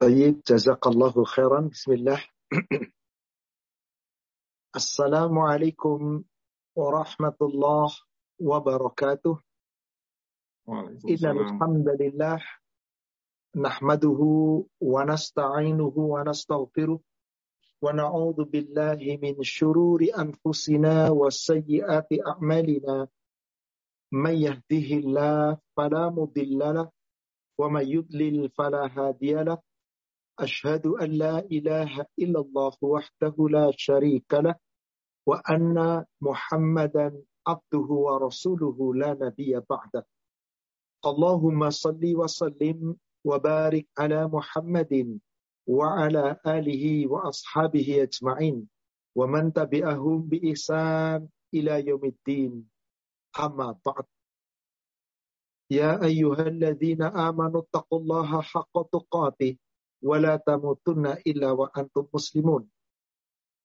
طيب جزاك الله خيرا بسم الله السلام عليكم ورحمة الله وبركاته إن الحمد لله نحمده ونستعينه ونستغفره ونعوذ بالله من شرور أنفسنا وسيئات أعمالنا من يهده الله فلا مضل له ومن يضلل فلا هادي له أشهد أن لا إله إلا الله وحده لا شريك له وأن محمدا عبده ورسوله لا نبي بعده. اللهم صل وسلم وبارك على محمد وعلى آله وأصحابه أجمعين ومن تبعهم بإحسان إلى يوم الدين. أما بعد يا أيها الذين آمنوا اتقوا الله حق تقاته. ولا تموتن إلا وأنتم مسلمون.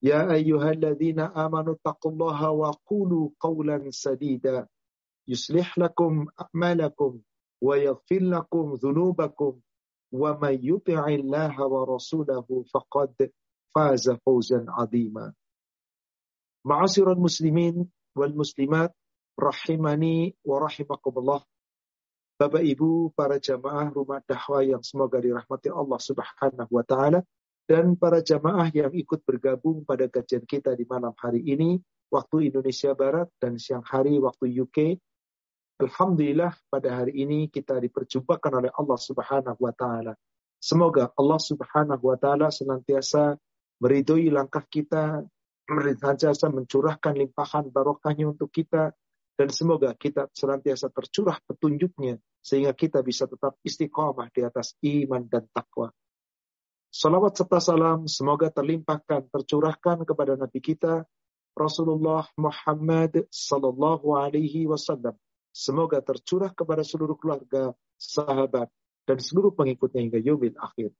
يا أيها الذين آمنوا اتقوا الله وقولوا قولا سديدا. يصلح لكم أعمالكم ويغفر لكم ذنوبكم. ومن يطع الله ورسوله فقد فاز فوزا عظيما. معاشر المسلمين والمسلمات رحمني ورحمكم الله. Bapak Ibu, para jamaah rumah dakwah yang semoga dirahmati Allah Subhanahu wa taala dan para jamaah yang ikut bergabung pada kajian kita di malam hari ini waktu Indonesia Barat dan siang hari waktu UK. Alhamdulillah pada hari ini kita diperjumpakan oleh Allah Subhanahu wa taala. Semoga Allah Subhanahu wa taala senantiasa meridhoi langkah kita, senantiasa mencurahkan limpahan barokahnya untuk kita dan semoga kita senantiasa tercurah petunjuknya sehingga kita bisa tetap istiqomah di atas iman dan takwa. Salawat serta salam semoga terlimpahkan, tercurahkan kepada Nabi kita Rasulullah Muhammad Sallallahu Alaihi Wasallam. Semoga tercurah kepada seluruh keluarga, sahabat, dan seluruh pengikutnya hingga yumil akhir.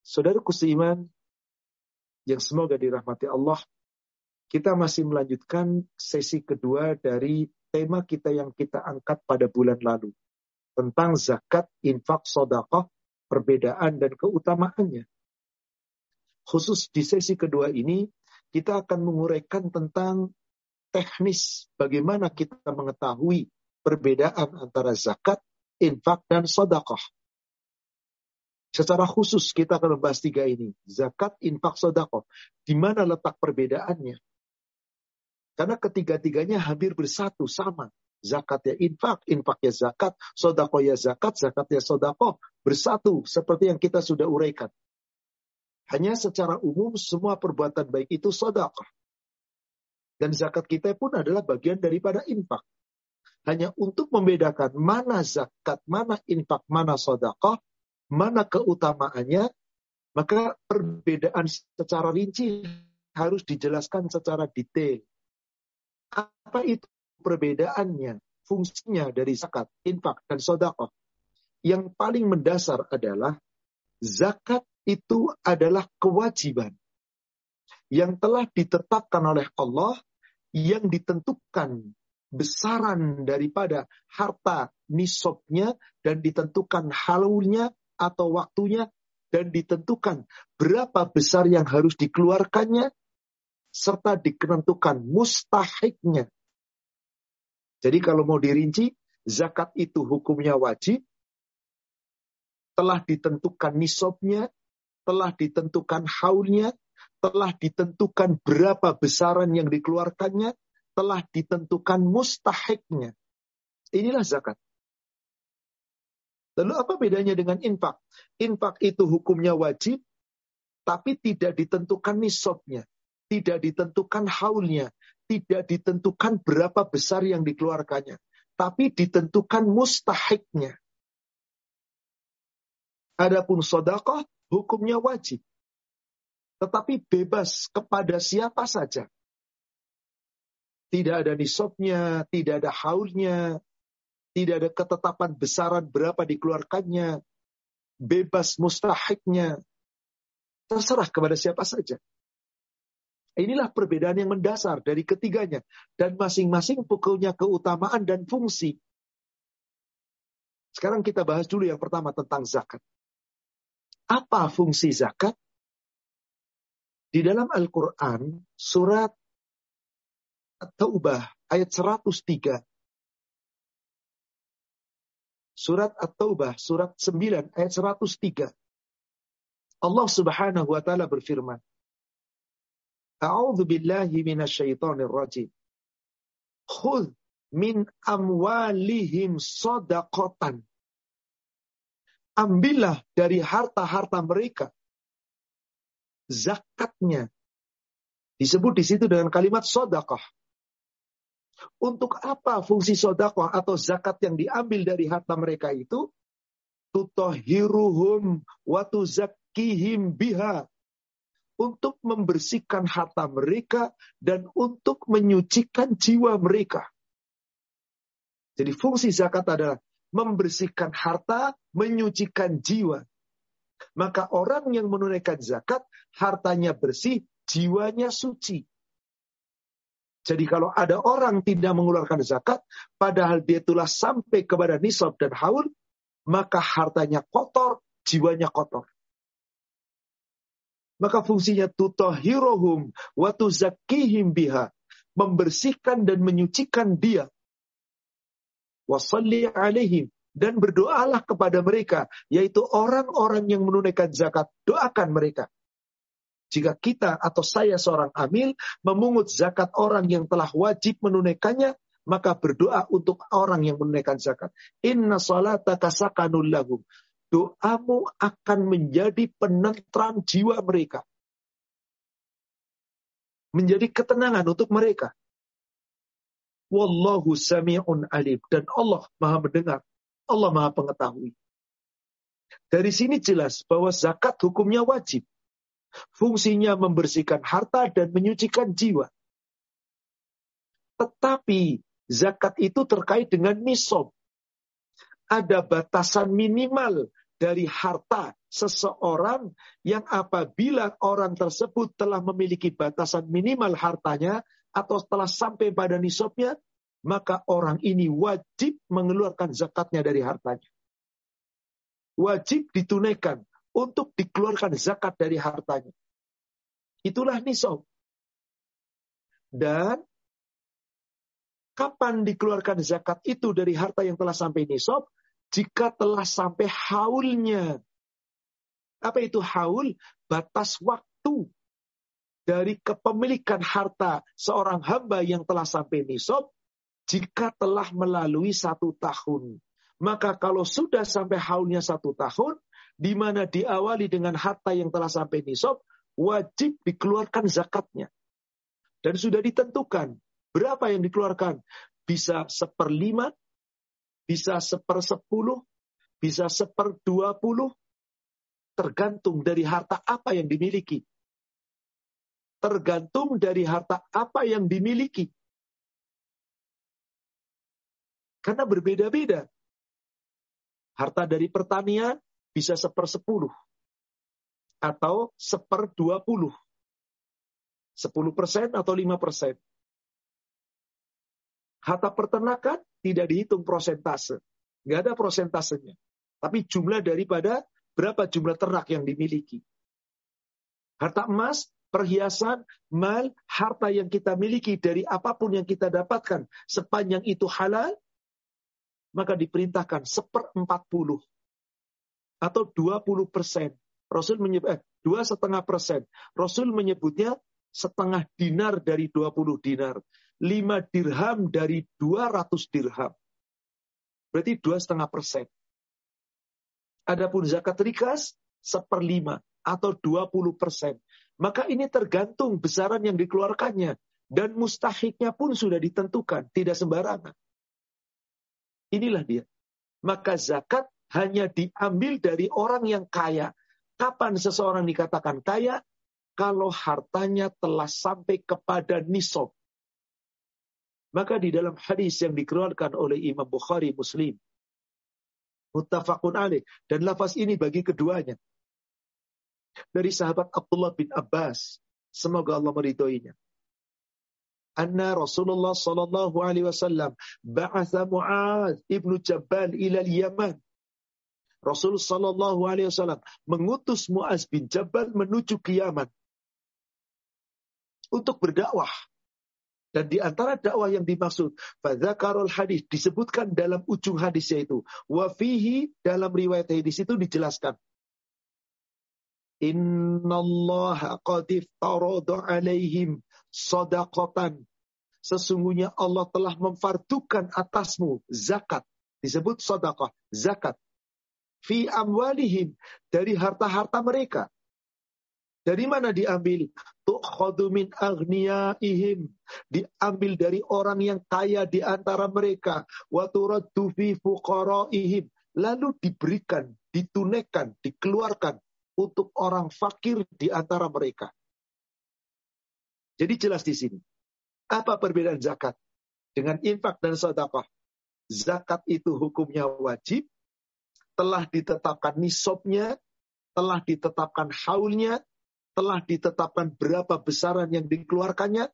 Saudaraku seiman, yang semoga dirahmati Allah, kita masih melanjutkan sesi kedua dari tema kita yang kita angkat pada bulan lalu. Tentang zakat, infak, sodakah, perbedaan dan keutamaannya. Khusus di sesi kedua ini, kita akan menguraikan tentang teknis bagaimana kita mengetahui perbedaan antara zakat, infak, dan sodakah. Secara khusus kita akan membahas tiga ini. Zakat, infak, sodakah. Di mana letak perbedaannya? Karena ketiga-tiganya hampir bersatu, sama. Zakat ya infak, infak ya zakat, sodako ya zakat, zakat ya sodako. Bersatu, seperti yang kita sudah uraikan. Hanya secara umum semua perbuatan baik itu sodako. Dan zakat kita pun adalah bagian daripada infak. Hanya untuk membedakan mana zakat, mana infak, mana sodako, mana keutamaannya, maka perbedaan secara rinci harus dijelaskan secara detail. Apa itu perbedaannya, fungsinya dari zakat, infak, dan sodakoh? Yang paling mendasar adalah zakat itu adalah kewajiban yang telah ditetapkan oleh Allah yang ditentukan besaran daripada harta nisabnya dan ditentukan halulnya atau waktunya dan ditentukan berapa besar yang harus dikeluarkannya serta ditentukan mustahiknya. Jadi kalau mau dirinci, zakat itu hukumnya wajib, telah ditentukan nisabnya, telah ditentukan haulnya, telah ditentukan berapa besaran yang dikeluarkannya, telah ditentukan mustahiknya. Inilah zakat. Lalu apa bedanya dengan infak? Infak itu hukumnya wajib, tapi tidak ditentukan nisabnya tidak ditentukan haulnya, tidak ditentukan berapa besar yang dikeluarkannya, tapi ditentukan mustahiknya. Adapun sodakoh hukumnya wajib, tetapi bebas kepada siapa saja. Tidak ada nisabnya, tidak ada haulnya, tidak ada ketetapan besaran berapa dikeluarkannya, bebas mustahiknya, terserah kepada siapa saja. Inilah perbedaan yang mendasar dari ketiganya. Dan masing-masing pukulnya keutamaan dan fungsi. Sekarang kita bahas dulu yang pertama tentang zakat. Apa fungsi zakat? Di dalam Al-Quran, surat At-Taubah ayat 103. Surat At-Taubah, surat 9 ayat 103. Allah subhanahu wa ta'ala berfirman. A'udhu billahi minasyaitonir rajim. Khudh min amwalihim sodakotan. Ambillah dari harta-harta mereka. Zakatnya. Disebut di situ dengan kalimat sodakoh. Untuk apa fungsi sodakoh atau zakat yang diambil dari harta mereka itu? Tutohiruhum watu zakihim biha. Untuk membersihkan harta mereka dan untuk menyucikan jiwa mereka. Jadi fungsi zakat adalah membersihkan harta, menyucikan jiwa. Maka orang yang menunaikan zakat, hartanya bersih, jiwanya suci. Jadi kalau ada orang tidak mengeluarkan zakat, padahal dia telah sampai kepada nisab dan haul, maka hartanya kotor, jiwanya kotor. Maka fungsinya tutohirohum wa tuzakihim biha. Membersihkan dan menyucikan dia. Wasalli alaihim. Dan berdoalah kepada mereka yaitu orang-orang yang menunaikan zakat doakan mereka. Jika kita atau saya seorang amil memungut zakat orang yang telah wajib menunaikannya maka berdoa untuk orang yang menunaikan zakat. Inna salataka sakanul lahum doamu akan menjadi penentram jiwa mereka menjadi ketenangan untuk mereka Wallahu sami'un alim. Dan Allah maha mendengar. Allah maha pengetahui. Dari sini jelas bahwa zakat hukumnya wajib. Fungsinya membersihkan harta dan menyucikan jiwa. Tetapi zakat itu terkait dengan nisab. Ada batasan minimal dari harta seseorang yang apabila orang tersebut telah memiliki batasan minimal hartanya, atau setelah sampai pada nisabnya, maka orang ini wajib mengeluarkan zakatnya dari hartanya. Wajib ditunaikan untuk dikeluarkan zakat dari hartanya. Itulah nisab. Dan kapan dikeluarkan zakat itu dari harta yang telah sampai nisab? Jika telah sampai haulnya. Apa itu haul? Batas waktu dari kepemilikan harta seorang hamba yang telah sampai nisab jika telah melalui satu tahun. Maka kalau sudah sampai haulnya satu tahun, di mana diawali dengan harta yang telah sampai nisab, wajib dikeluarkan zakatnya. Dan sudah ditentukan berapa yang dikeluarkan. Bisa seperlima, bisa sepersepuluh, bisa seperdua puluh, tergantung dari harta apa yang dimiliki tergantung dari harta apa yang dimiliki. Karena berbeda-beda. Harta dari pertanian bisa sepersepuluh. Atau seperdua puluh. Sepuluh persen atau lima persen. Harta peternakan tidak dihitung prosentase. Nggak ada prosentasenya. Tapi jumlah daripada berapa jumlah ternak yang dimiliki. Harta emas perhiasan, mal, harta yang kita miliki dari apa pun yang kita dapatkan sepanjang itu halal, maka diperintahkan seperempat puluh atau dua puluh persen. Rasul menyebut eh, dua setengah persen. Rasul menyebutnya setengah dinar dari dua puluh dinar, lima dirham dari dua ratus dirham. Berarti dua setengah persen. Adapun zakat rikas seperlima atau dua puluh persen. Maka ini tergantung besaran yang dikeluarkannya. Dan mustahiknya pun sudah ditentukan, tidak sembarangan. Inilah dia. Maka zakat hanya diambil dari orang yang kaya. Kapan seseorang dikatakan kaya? Kalau hartanya telah sampai kepada nisab. Maka di dalam hadis yang dikeluarkan oleh Imam Bukhari Muslim. Muttafaqun alaih. Dan lafaz ini bagi keduanya dari sahabat Abdullah bin Abbas. Semoga Allah meridhoinya. Anna Rasulullah sallallahu alaihi wasallam ba'atha Mu'adz ibnu Jabal ila Yaman. Rasul Shallallahu Alaihi Wasallam mengutus Muaz bin Jabal menuju ke Yaman untuk berdakwah. Dan di antara dakwah yang dimaksud, Fadzakarul hadis disebutkan dalam ujung hadisnya itu. Wafihi dalam riwayat hadis itu dijelaskan. Inna Allah qadif alaihim sodakotan. Sesungguhnya Allah telah memfardukan atasmu zakat. Disebut sodakoh, zakat. Fi amwalihim. Dari harta-harta mereka. Dari mana diambil? Tu'khadu min ihim Diambil dari orang yang kaya di antara mereka. Wa turaddu fuqaraihim. Lalu diberikan, ditunaikan, dikeluarkan untuk orang fakir di antara mereka. Jadi jelas di sini. Apa perbedaan zakat dengan infak dan sedekah? Zakat itu hukumnya wajib, telah ditetapkan nisabnya, telah ditetapkan haulnya, telah ditetapkan berapa besaran yang dikeluarkannya,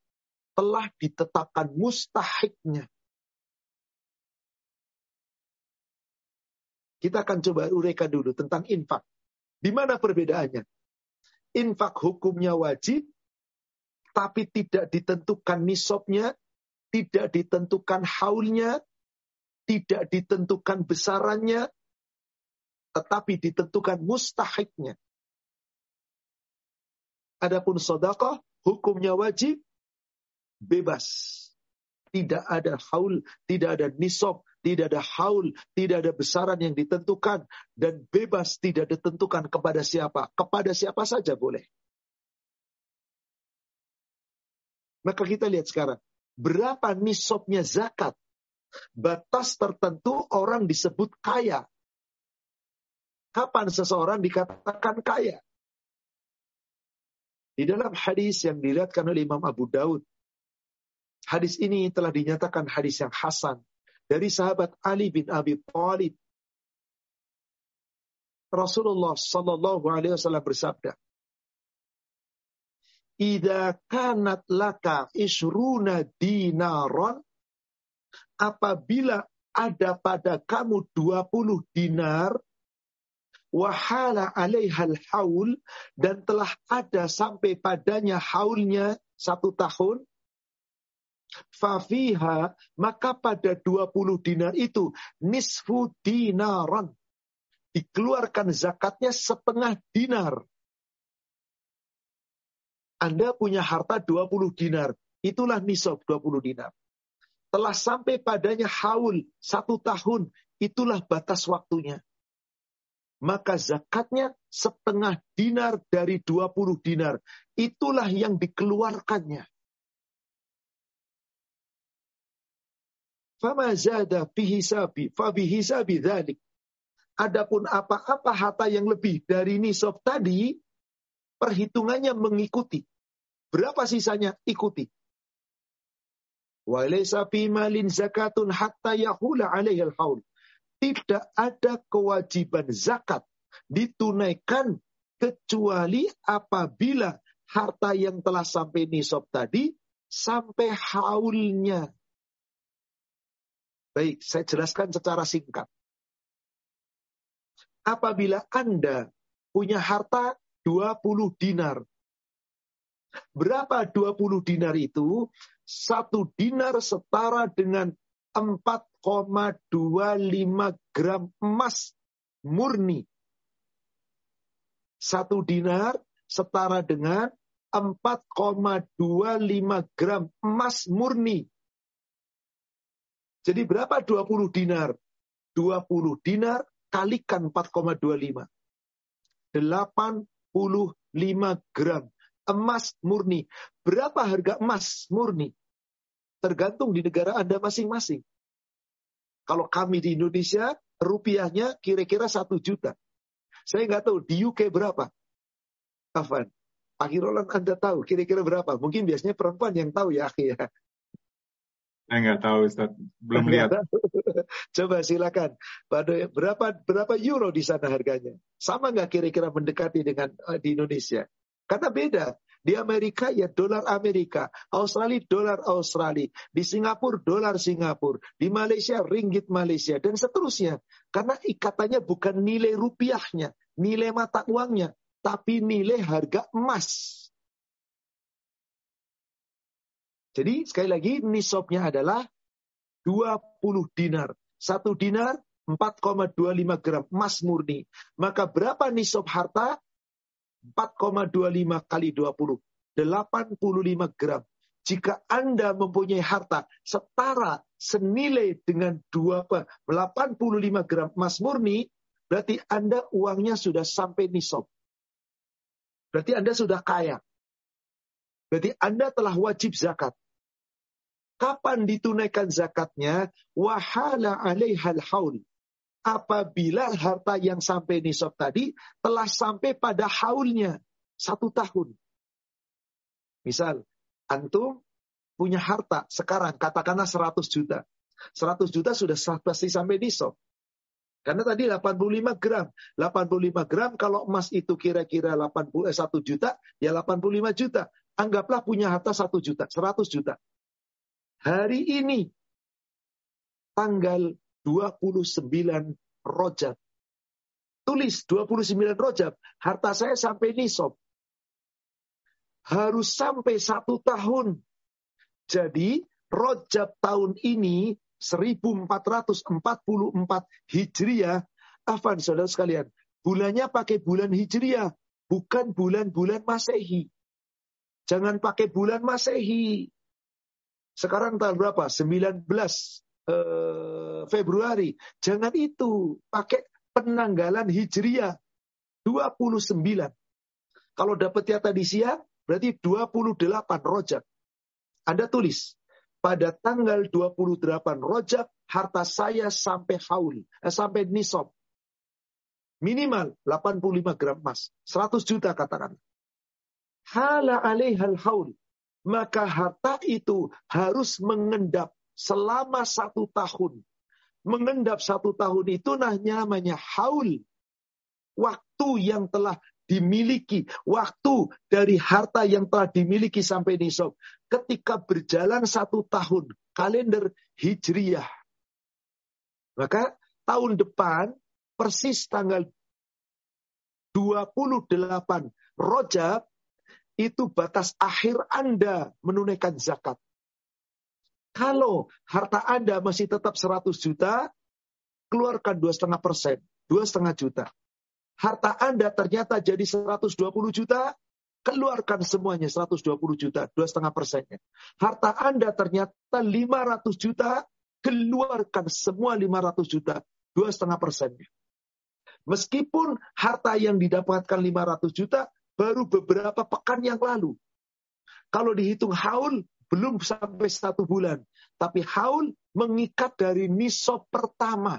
telah ditetapkan mustahiknya. Kita akan coba uraikan dulu tentang infak. Di mana perbedaannya? Infak hukumnya wajib, tapi tidak ditentukan nisabnya, tidak ditentukan haulnya, tidak ditentukan besarannya, tetapi ditentukan mustahiknya. Adapun sodakoh, hukumnya wajib, bebas. Tidak ada haul, tidak ada nisab, tidak ada haul, tidak ada besaran yang ditentukan, dan bebas tidak ditentukan kepada siapa. Kepada siapa saja boleh. Maka kita lihat sekarang, berapa nisabnya zakat? Batas tertentu orang disebut kaya. Kapan seseorang dikatakan kaya? Di dalam hadis yang dilihatkan oleh Imam Abu Daud, hadis ini telah dinyatakan hadis yang hasan dari sahabat Ali bin Abi Thalib. Rasulullah Sallallahu Alaihi Wasallam bersabda, "Ida kanat laka isruna dinaron, apabila ada pada kamu 20 dinar, wahala alaihal haul dan telah ada sampai padanya haulnya satu tahun. Fafiha maka pada 20 dinar itu nisfu dinaran. Dikeluarkan zakatnya setengah dinar. Anda punya harta 20 dinar itulah nisab 20 dinar. Telah sampai padanya haul satu tahun itulah batas waktunya maka zakatnya setengah dinar dari 20 dinar. Itulah yang dikeluarkannya. Fama zada bihisabi, fabihisabi dhalik. Adapun apa-apa harta yang lebih dari nisab tadi, perhitungannya mengikuti. Berapa sisanya? Ikuti. Walaysa malin zakatun hatta yahula alaihi al-haul tidak ada kewajiban zakat ditunaikan kecuali apabila harta yang telah sampai nisab tadi sampai haulnya. Baik, saya jelaskan secara singkat. Apabila Anda punya harta 20 dinar. Berapa 20 dinar itu? Satu dinar setara dengan 4,25 gram emas murni. Satu dinar setara dengan 4,25 gram emas murni. Jadi berapa 20 dinar? 20 dinar kalikan 4,25. 85 gram emas murni. Berapa harga emas murni? Tergantung di negara Anda masing-masing. Kalau kami di Indonesia, rupiahnya kira-kira satu juta. Saya nggak tahu di UK berapa. Afan, Akhirolan Anda tahu kira-kira berapa? Mungkin biasanya perempuan yang tahu ya, ya. Saya nggak tahu, Ustaz. Belum lihat. Coba silakan. Pada berapa berapa euro di sana harganya? Sama nggak kira-kira mendekati dengan uh, di Indonesia? Karena beda. Di Amerika ya dolar Amerika, Australia dolar Australia, di Singapura dolar Singapura, di Malaysia ringgit Malaysia dan seterusnya. Karena ikatannya bukan nilai rupiahnya, nilai mata uangnya, tapi nilai harga emas. Jadi sekali lagi nisabnya adalah 20 dinar. Satu dinar 4,25 gram emas murni. Maka berapa nisab harta? 4,25 kali 20. 85 gram. Jika Anda mempunyai harta setara senilai dengan 2, 85 gram emas murni, berarti Anda uangnya sudah sampai nisab. Berarti Anda sudah kaya. Berarti Anda telah wajib zakat. Kapan ditunaikan zakatnya? Wahala alaihal haul apabila harta yang sampai nisab tadi telah sampai pada haulnya satu tahun. Misal, antum punya harta sekarang katakanlah 100 juta. 100 juta sudah pasti sampai nisab. Karena tadi 85 gram. 85 gram kalau emas itu kira-kira 81 eh, juta, ya 85 juta. Anggaplah punya harta 1 juta, 100 juta. Hari ini, tanggal 29 rojab. Tulis 29 rojab, harta saya sampai nisab. Harus sampai satu tahun. Jadi rojab tahun ini 1444 Hijriah. Afan saudara sekalian, bulannya pakai bulan Hijriah, bukan bulan-bulan Masehi. Jangan pakai bulan Masehi. Sekarang tanggal berapa? 19 eh, Februari. Jangan itu. Pakai penanggalan Hijriah. 29. Kalau dapat ya tadi siang, berarti 28 rojak. Anda tulis. Pada tanggal 28 rojak, harta saya sampai haul. Eh, sampai nisab. Minimal 85 gram emas. 100 juta katakan. Hala alaihal haul. Maka harta itu harus mengendap selama satu tahun. Mengendap satu tahun itu namanya haul. Waktu yang telah dimiliki. Waktu dari harta yang telah dimiliki sampai nisab. Ketika berjalan satu tahun. Kalender Hijriyah. Maka tahun depan persis tanggal 28 Rojab itu batas akhir Anda menunaikan zakat. Kalau harta Anda masih tetap 100 juta, keluarkan 2,5 persen, 2,5 juta. Harta Anda ternyata jadi 120 juta, keluarkan semuanya 120 juta, 2,5 persennya. Harta Anda ternyata 500 juta, keluarkan semua 500 juta, 2,5 persennya. Meskipun harta yang didapatkan 500 juta baru beberapa pekan yang lalu. Kalau dihitung haul, belum sampai satu bulan. Tapi haul mengikat dari nisab pertama.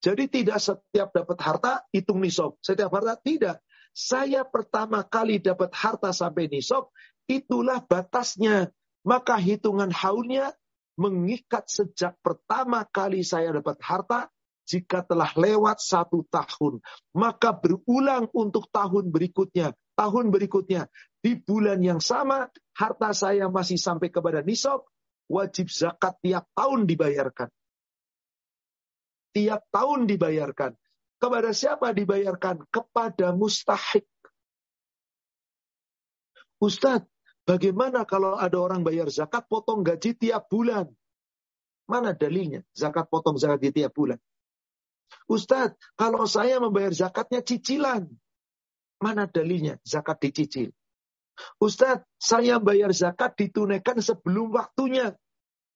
Jadi tidak setiap dapat harta hitung nisab. Setiap harta tidak. Saya pertama kali dapat harta sampai nisab, itulah batasnya. Maka hitungan haulnya mengikat sejak pertama kali saya dapat harta jika telah lewat satu tahun. Maka berulang untuk tahun berikutnya tahun berikutnya di bulan yang sama harta saya masih sampai kepada nisab, wajib zakat tiap tahun dibayarkan. Tiap tahun dibayarkan. Kepada siapa dibayarkan? Kepada mustahik. Ustadz, bagaimana kalau ada orang bayar zakat potong gaji tiap bulan? Mana dalilnya? Zakat potong zakat di tiap bulan. Ustadz, kalau saya membayar zakatnya cicilan. Mana dalilnya zakat dicicil? Ustadz, saya bayar zakat ditunaikan sebelum waktunya.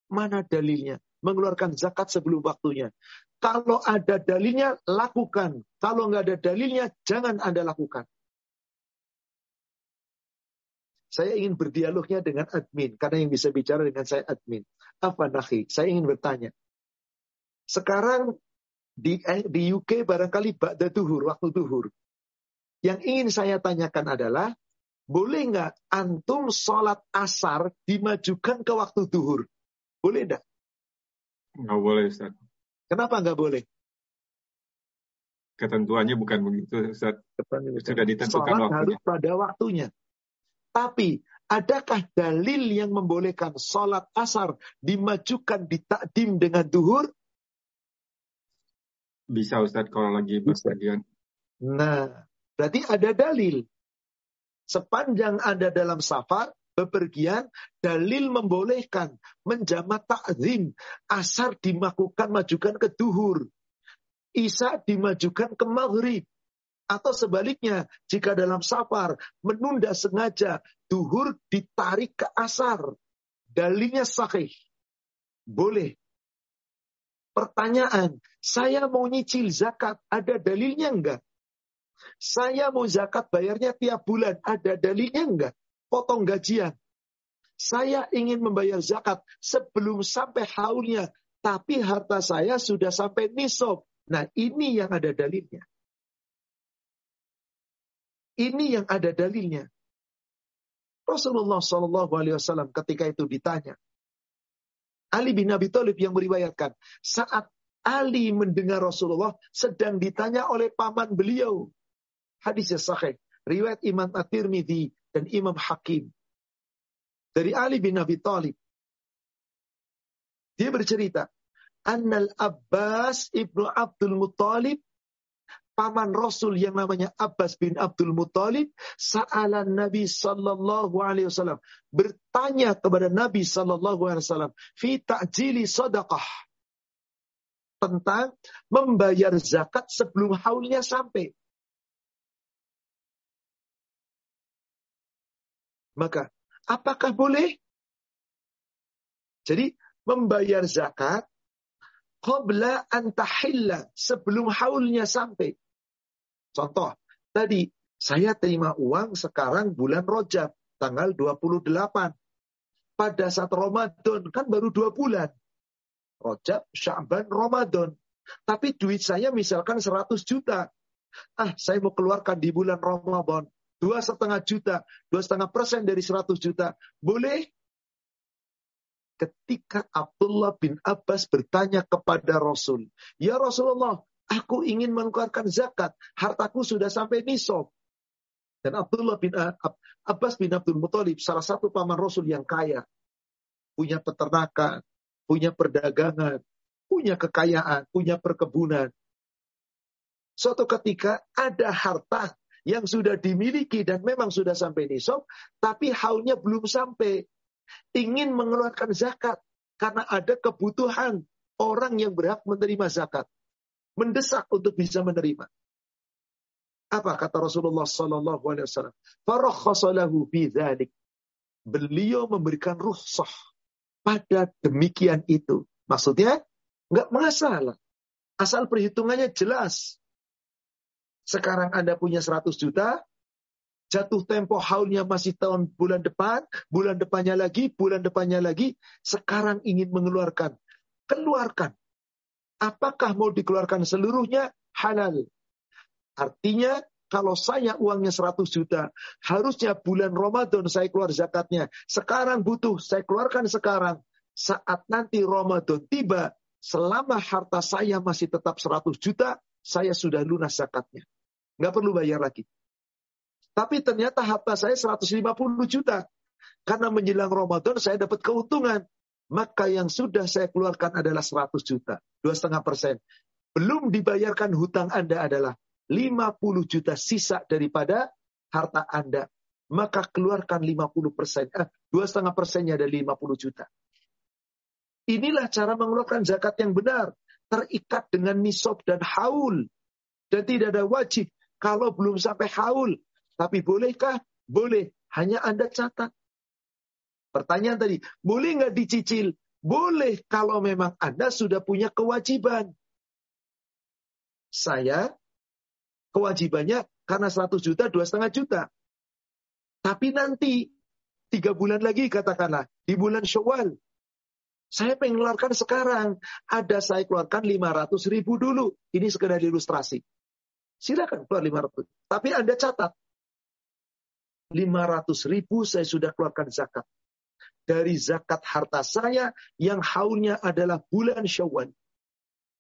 Mana dalilnya? Mengeluarkan zakat sebelum waktunya. Kalau ada dalilnya, lakukan. Kalau nggak ada dalilnya, jangan Anda lakukan. Saya ingin berdialognya dengan admin, karena yang bisa bicara dengan saya admin. Apa nahi? Saya ingin bertanya. Sekarang di, eh, di UK barangkali ba'da duhur, waktu duhur. Yang ingin saya tanyakan adalah, boleh nggak antum sholat asar dimajukan ke waktu duhur? Boleh nggak? Nggak boleh, Ustaz. Kenapa nggak boleh? Ketentuannya bukan begitu, Ustaz. Sudah ditentukan sholat waktunya. harus pada waktunya. Tapi adakah dalil yang membolehkan sholat asar dimajukan di takdim dengan duhur? Bisa Ustadz kalau lagi berpergian. Nah, berarti ada dalil. Sepanjang Anda dalam safar, bepergian, dalil membolehkan menjamak takzim. Asar dimakukan majukan ke duhur. Isa dimajukan ke maghrib. Atau sebaliknya, jika dalam safar menunda sengaja, duhur ditarik ke asar. Dalilnya sahih. Boleh. Pertanyaan, saya mau nyicil zakat, ada dalilnya enggak? Saya mau zakat bayarnya tiap bulan, ada dalilnya enggak? Potong gajian. Saya ingin membayar zakat sebelum sampai haulnya, tapi harta saya sudah sampai nisab. Nah, ini yang ada dalilnya. Ini yang ada dalilnya. Rasulullah Shallallahu Alaihi Wasallam ketika itu ditanya, Ali bin Abi Thalib yang meriwayatkan saat Ali mendengar Rasulullah sedang ditanya oleh paman beliau. Hadisnya sahih. Riwayat Imam At-Tirmidzi dan Imam Hakim. Dari Ali bin Abi Thalib. Dia bercerita. Annal Abbas ibnu Abdul Muttalib paman Rasul yang namanya Abbas bin Abdul Muttalib sa'alan Nabi sallallahu alaihi wasallam bertanya kepada Nabi sallallahu alaihi wasallam fi ta'jili sadaqah tentang membayar zakat sebelum haulnya sampai. Maka apakah boleh? Jadi membayar zakat qabla antahilla sebelum haulnya sampai. Contoh, tadi saya terima uang sekarang bulan Rojab, tanggal 28. Pada saat Ramadan, kan baru dua bulan. Rojab, Syaban, Ramadan. Tapi duit saya misalkan 100 juta. Ah, saya mau keluarkan di bulan Ramadan. Dua setengah juta, dua setengah persen dari 100 juta. Boleh? Ketika Abdullah bin Abbas bertanya kepada Rasul, Ya Rasulullah, Aku ingin mengeluarkan zakat. Hartaku sudah sampai nisab. Dan Abdullah bin Abbas bin Abdul Muthalib, salah satu paman Rasul yang kaya. Punya peternakan, punya perdagangan, punya kekayaan, punya perkebunan. Suatu ketika ada harta yang sudah dimiliki dan memang sudah sampai nisab, tapi haulnya belum sampai. Ingin mengeluarkan zakat karena ada kebutuhan orang yang berhak menerima zakat mendesak untuk bisa menerima. Apa kata Rasulullah Sallallahu Alaihi Wasallam? Farakhasalahu bidzalik. Beliau memberikan rukhsah pada demikian itu. Maksudnya nggak masalah. Asal perhitungannya jelas. Sekarang Anda punya 100 juta, jatuh tempo haulnya masih tahun bulan depan, bulan depannya lagi, bulan depannya lagi, sekarang ingin mengeluarkan. Keluarkan. Apakah mau dikeluarkan seluruhnya? Halal. Artinya kalau saya uangnya 100 juta, harusnya bulan Ramadan saya keluar zakatnya. Sekarang butuh, saya keluarkan sekarang. Saat nanti Ramadan tiba, selama harta saya masih tetap 100 juta, saya sudah lunas zakatnya. Nggak perlu bayar lagi. Tapi ternyata harta saya 150 juta. Karena menjelang Ramadan saya dapat keuntungan maka yang sudah saya keluarkan adalah 100 juta, 2,5 persen. Belum dibayarkan hutang Anda adalah 50 juta sisa daripada harta Anda. Maka keluarkan 50 persen, eh, 2,5 persennya dari 50 juta. Inilah cara mengeluarkan zakat yang benar. Terikat dengan nisab dan haul. Dan tidak ada wajib kalau belum sampai haul. Tapi bolehkah? Boleh. Hanya Anda catat. Pertanyaan tadi, boleh nggak dicicil? Boleh kalau memang Anda sudah punya kewajiban. Saya kewajibannya karena 100 juta, dua setengah juta. Tapi nanti tiga bulan lagi katakanlah di bulan Syawal, saya pengen keluarkan sekarang. Ada saya keluarkan 500 ribu dulu. Ini sekedar ilustrasi. Silakan keluar 500. Tapi Anda catat. 500 ribu saya sudah keluarkan zakat dari zakat harta saya yang haulnya adalah bulan Syawal.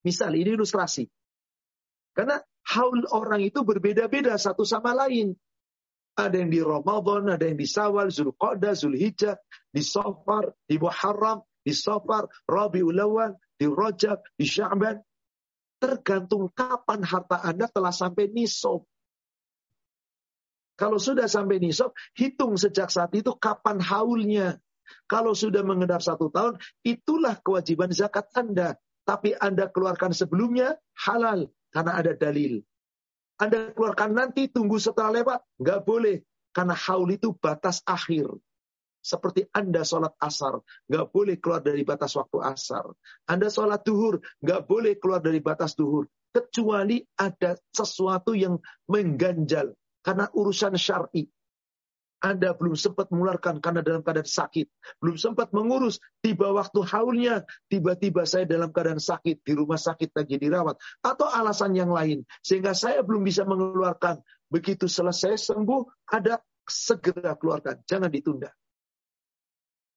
Misal ini ilustrasi. Karena haul orang itu berbeda-beda satu sama lain. Ada yang di Ramadan, ada yang di Sawal, Zulqa'dah, Zulhijjah, di Safar, di Muharram, di Safar, Rabiul Awal, di Rajab, di Sya'ban. Tergantung kapan harta Anda telah sampai nisab. Kalau sudah sampai nisab, hitung sejak saat itu kapan haulnya. Kalau sudah mengendap satu tahun, itulah kewajiban zakat Anda. Tapi Anda keluarkan sebelumnya, halal. Karena ada dalil. Anda keluarkan nanti, tunggu setelah lewat. Nggak boleh. Karena haul itu batas akhir. Seperti Anda sholat asar. Nggak boleh keluar dari batas waktu asar. Anda sholat duhur. Nggak boleh keluar dari batas duhur. Kecuali ada sesuatu yang mengganjal karena urusan syar'i. Anda belum sempat mengeluarkan karena dalam keadaan sakit. Belum sempat mengurus. Tiba waktu haulnya. Tiba-tiba saya dalam keadaan sakit. Di rumah sakit lagi dirawat. Atau alasan yang lain. Sehingga saya belum bisa mengeluarkan. Begitu selesai sembuh. Ada segera keluarkan. Jangan ditunda.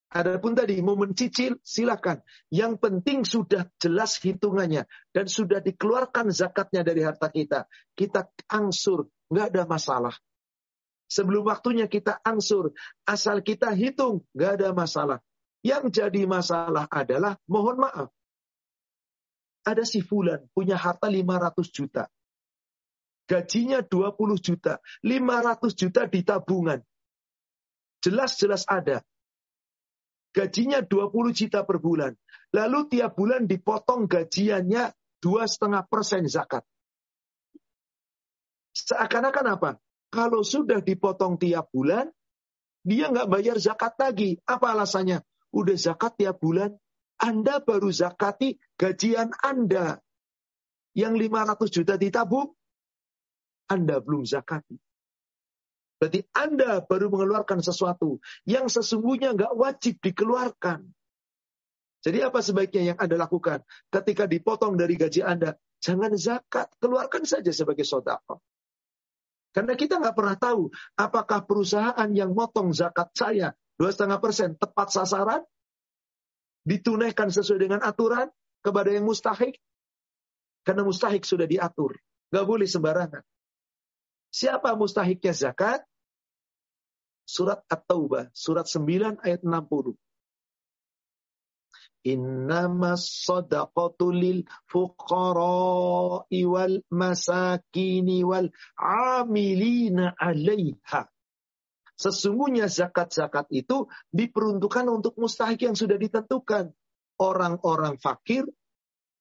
Adapun tadi mau mencicil silakan. Yang penting sudah jelas hitungannya dan sudah dikeluarkan zakatnya dari harta kita. Kita angsur nggak ada masalah. Sebelum waktunya kita angsur, asal kita hitung, nggak ada masalah. Yang jadi masalah adalah, mohon maaf, ada si Fulan punya harta 500 juta. Gajinya 20 juta. 500 juta di tabungan. Jelas-jelas ada. Gajinya 20 juta per bulan. Lalu tiap bulan dipotong gajiannya 2,5 persen zakat. Seakan-akan apa? Kalau sudah dipotong tiap bulan, dia nggak bayar zakat lagi. Apa alasannya? Udah zakat tiap bulan, Anda baru zakati gajian Anda. Yang 500 juta ditabung, Anda belum zakati. Berarti Anda baru mengeluarkan sesuatu yang sesungguhnya nggak wajib dikeluarkan. Jadi apa sebaiknya yang Anda lakukan? Ketika dipotong dari gaji Anda, jangan zakat, keluarkan saja sebagai sodako. Karena kita nggak pernah tahu apakah perusahaan yang motong zakat saya dua setengah persen tepat sasaran, ditunaikan sesuai dengan aturan kepada yang mustahik. Karena mustahik sudah diatur, nggak boleh sembarangan. Siapa mustahiknya zakat? Surat At-Taubah, surat 9 ayat 60. Innama sadaqatu lil fuqara'i wal masakini wal amilina alaiha. Sesungguhnya zakat-zakat itu diperuntukkan untuk mustahik yang sudah ditentukan. Orang-orang fakir,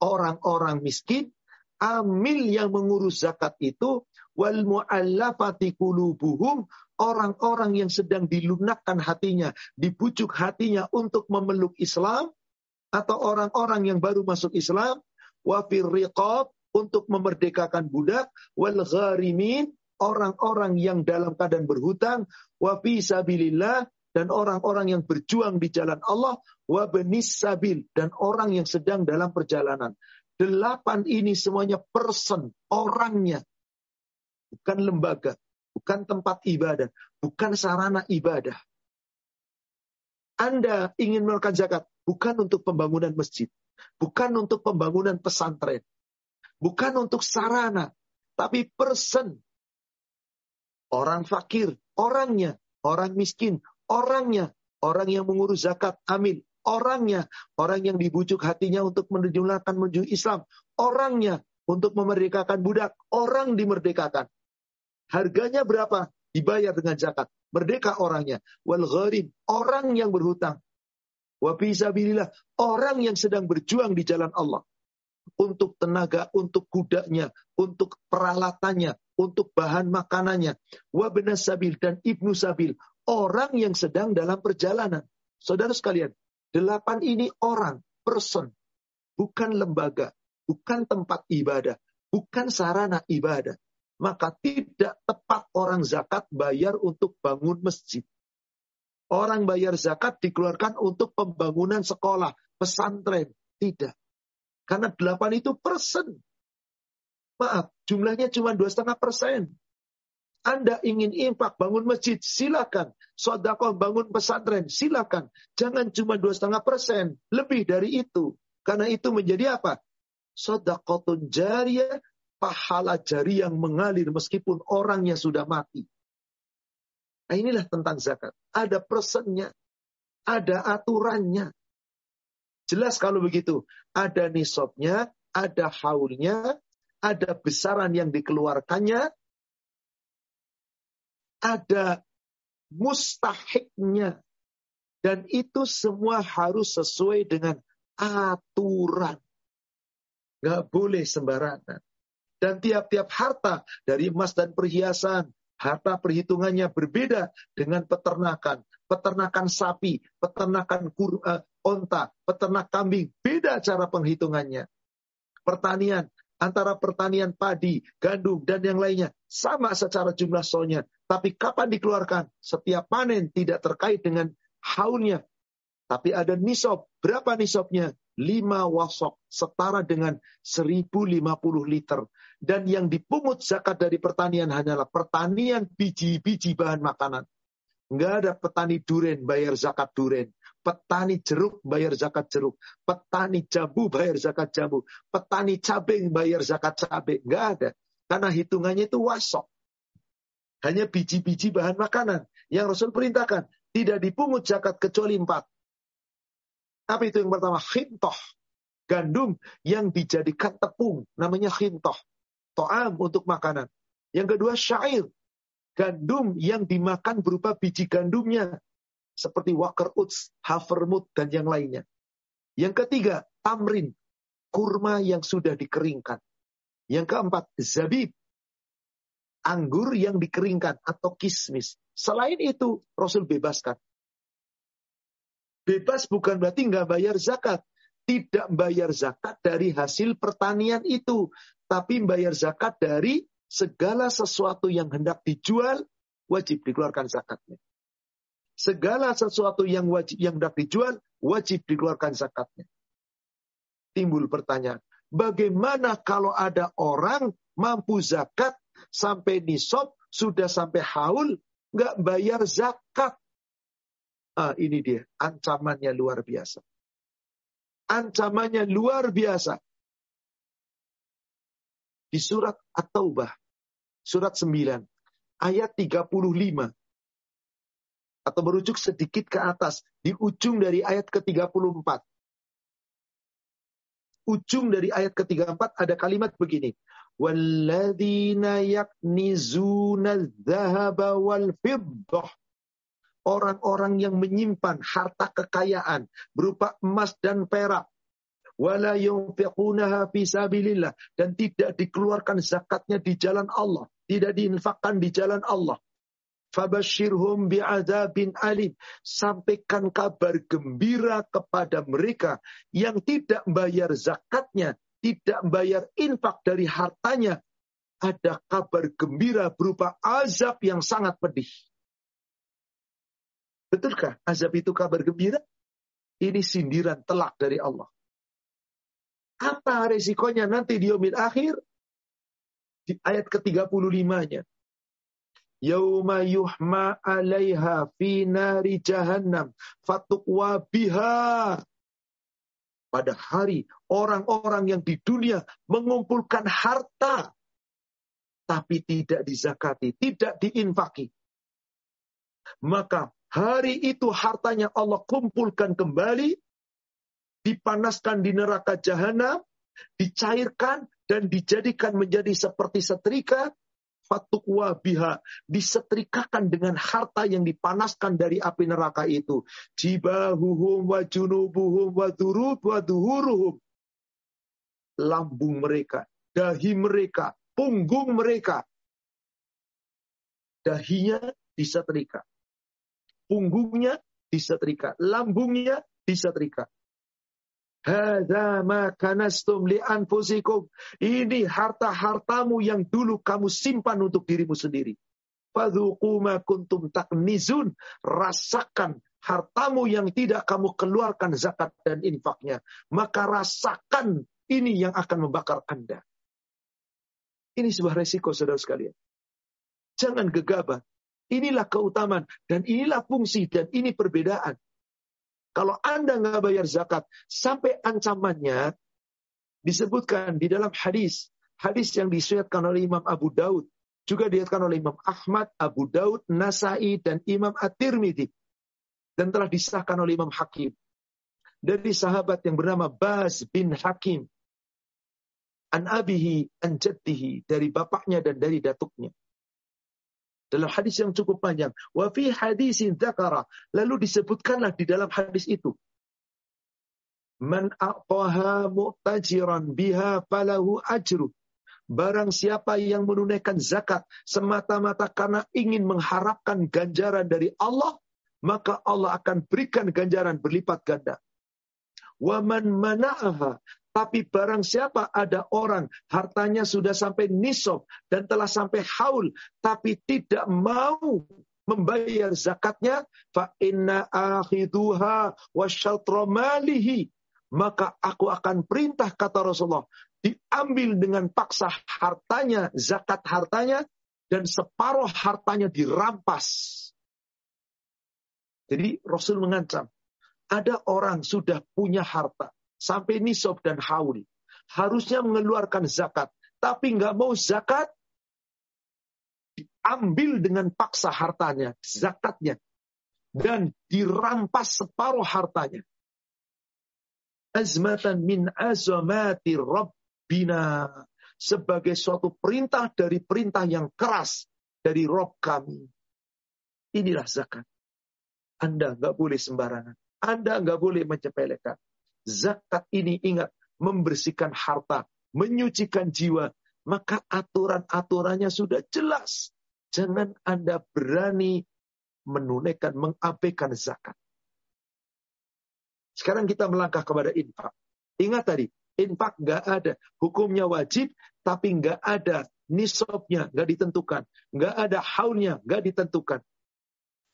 orang-orang miskin, amil yang mengurus zakat itu, wal mu'allafati kulubuhum, orang-orang yang sedang dilunakkan hatinya, dibujuk hatinya untuk memeluk Islam, atau orang-orang yang baru masuk Islam wa untuk memerdekakan budak wal gharimin orang-orang yang dalam keadaan berhutang wa fi sabilillah dan orang-orang yang berjuang di jalan Allah wa sabil dan orang yang sedang dalam perjalanan. Delapan ini semuanya person, orangnya. Bukan lembaga, bukan tempat ibadah, bukan sarana ibadah. Anda ingin melakukan zakat, bukan untuk pembangunan masjid, bukan untuk pembangunan pesantren, bukan untuk sarana, tapi person. Orang fakir, orangnya, orang miskin, orangnya, orang yang mengurus zakat, amin, orangnya, orang yang dibujuk hatinya untuk menjulurkan menuju Islam, orangnya, untuk memerdekakan budak, orang dimerdekakan. Harganya berapa? Dibayar dengan zakat. Merdeka orangnya. Wal gharim, orang yang berhutang. Wa fisabilillah, orang yang sedang berjuang di jalan Allah. Untuk tenaga, untuk kudanya, untuk peralatannya, untuk bahan makanannya. Wa sabil dan ibnu sabil, orang yang sedang dalam perjalanan. Saudara sekalian, delapan ini orang, person, bukan lembaga, bukan tempat ibadah, bukan sarana ibadah. Maka tidak tepat orang zakat bayar untuk bangun masjid. Orang bayar zakat dikeluarkan untuk pembangunan sekolah, pesantren. Tidak. Karena delapan itu persen. Maaf, jumlahnya cuma dua setengah persen. Anda ingin impak bangun masjid, silakan. Sodakoh bangun pesantren, silakan. Jangan cuma dua setengah persen, lebih dari itu. Karena itu menjadi apa? Sodakotun jariyah, pahala jari yang mengalir meskipun orangnya sudah mati. Nah, inilah tentang zakat. Ada persennya, ada aturannya. Jelas kalau begitu. Ada nisabnya, ada haulnya, ada besaran yang dikeluarkannya, ada mustahiknya. Dan itu semua harus sesuai dengan aturan. Gak boleh sembarangan. Dan tiap-tiap harta dari emas dan perhiasan, harta perhitungannya berbeda dengan peternakan. Peternakan sapi, peternakan kur, uh, onta, peternak kambing, beda cara penghitungannya. Pertanian, antara pertanian padi, gandum, dan yang lainnya. Sama secara jumlah solnya. Tapi kapan dikeluarkan? Setiap panen tidak terkait dengan haulnya. Tapi ada nisab. Berapa nisabnya? 5 wasok. Setara dengan 1050 liter. Dan yang dipungut zakat dari pertanian hanyalah pertanian biji-biji bahan makanan. Enggak ada petani duren bayar zakat duren. Petani jeruk bayar zakat jeruk. Petani jambu bayar zakat jambu. Petani cabai bayar zakat cabai. Enggak ada. Karena hitungannya itu wasok. Hanya biji-biji bahan makanan. Yang Rasul perintahkan. Tidak dipungut zakat kecuali empat. Apa itu yang pertama? Khintoh. Gandum yang dijadikan tepung. Namanya khintoh. To'am untuk makanan. Yang kedua syair. Gandum yang dimakan berupa biji gandumnya seperti waker uts, havermut, dan yang lainnya. Yang ketiga, tamrin, kurma yang sudah dikeringkan. Yang keempat, zabib, anggur yang dikeringkan atau kismis. Selain itu, Rasul bebaskan. Bebas bukan berarti nggak bayar zakat. Tidak bayar zakat dari hasil pertanian itu. Tapi bayar zakat dari segala sesuatu yang hendak dijual, wajib dikeluarkan zakatnya segala sesuatu yang wajib yang hendak dijual wajib dikeluarkan zakatnya. Timbul pertanyaan, bagaimana kalau ada orang mampu zakat sampai nisab sudah sampai haul nggak bayar zakat? Ah, ini dia ancamannya luar biasa. Ancamannya luar biasa. Di surat At-Taubah, surat 9, ayat 35 atau merujuk sedikit ke atas di ujung dari ayat ke-34. Ujung dari ayat ke-34 ada kalimat begini. Yaknizuna dzahaba wal fiddah. Orang-orang yang menyimpan harta kekayaan berupa emas dan perak dan tidak dikeluarkan zakatnya di jalan Allah, tidak diinfakkan di jalan Allah. Fabashirhum bi'adzabin alim. Sampaikan kabar gembira kepada mereka yang tidak bayar zakatnya, tidak bayar infak dari hartanya. Ada kabar gembira berupa azab yang sangat pedih. Betulkah azab itu kabar gembira? Ini sindiran telak dari Allah. Apa resikonya nanti di yomil akhir? Di ayat ke-35-nya. Yauma yuhma alaiha fi nari jahannam fatukwa biha. Pada hari orang-orang yang di dunia mengumpulkan harta tapi tidak dizakati, tidak diinfaki. Maka hari itu hartanya Allah kumpulkan kembali, dipanaskan di neraka jahanam, dicairkan dan dijadikan menjadi seperti setrika, fatukwa biha disetrikakan dengan harta yang dipanaskan dari api neraka itu. Jibahuhum wa junubuhum wa durub wa duhuruhum. Lambung mereka dahi mereka punggung mereka. Dahinya disetrika punggungnya disetrika lambungnya disetrika Hada makanastum li anfusikum. Ini harta-hartamu yang dulu kamu simpan untuk dirimu sendiri. Fadhuku ma kuntum taknizun. Rasakan hartamu yang tidak kamu keluarkan zakat dan infaknya. Maka rasakan ini yang akan membakar Anda. Ini sebuah resiko saudara sekalian. Jangan gegabah. Inilah keutamaan dan inilah fungsi dan ini perbedaan. Kalau Anda nggak bayar zakat, sampai ancamannya disebutkan di dalam hadis. Hadis yang disuatkan oleh Imam Abu Daud Juga diriwayatkan oleh Imam Ahmad, Abu Daud, Nasai, dan Imam At-Tirmidzi. Dan telah disahkan oleh Imam Hakim. Dari sahabat yang bernama Baz bin Hakim. An abihi, an. Dari bapaknya dan dari datuknya. Dalam hadis yang cukup panjang. Wa fi hadisin. Lalu disebutkanlah di dalam hadis itu. Man mu'tajiran biha falahu ajru. Barang siapa yang menunaikan zakat semata-mata karena ingin mengharapkan ganjaran dari Allah, maka Allah akan berikan ganjaran berlipat ganda. Waman mana'aha. Tapi barang siapa ada orang hartanya sudah sampai nisob dan telah sampai haul, tapi tidak mau membayar zakatnya, fa inna akhiduha wa malihi. Maka aku akan perintah kata Rasulullah, diambil dengan paksa hartanya, zakat hartanya, dan separuh hartanya dirampas. Jadi Rasul mengancam, ada orang sudah punya harta, sampai nisob dan haul. Harusnya mengeluarkan zakat, tapi nggak mau zakat, diambil dengan paksa hartanya, zakatnya, dan dirampas separuh hartanya. Azmatan min azamati Rabb bina sebagai suatu perintah dari perintah yang keras dari Rob kami. Inilah zakat. Anda nggak boleh sembarangan. Anda nggak boleh mencepelekan. Zakat ini ingat membersihkan harta, menyucikan jiwa. Maka aturan-aturannya sudah jelas. Jangan Anda berani menunaikan, mengabaikan zakat. Sekarang kita melangkah kepada infak. Ingat tadi, infak nggak ada. Hukumnya wajib, tapi nggak ada nisabnya, nggak ditentukan. Nggak ada haulnya, nggak ditentukan.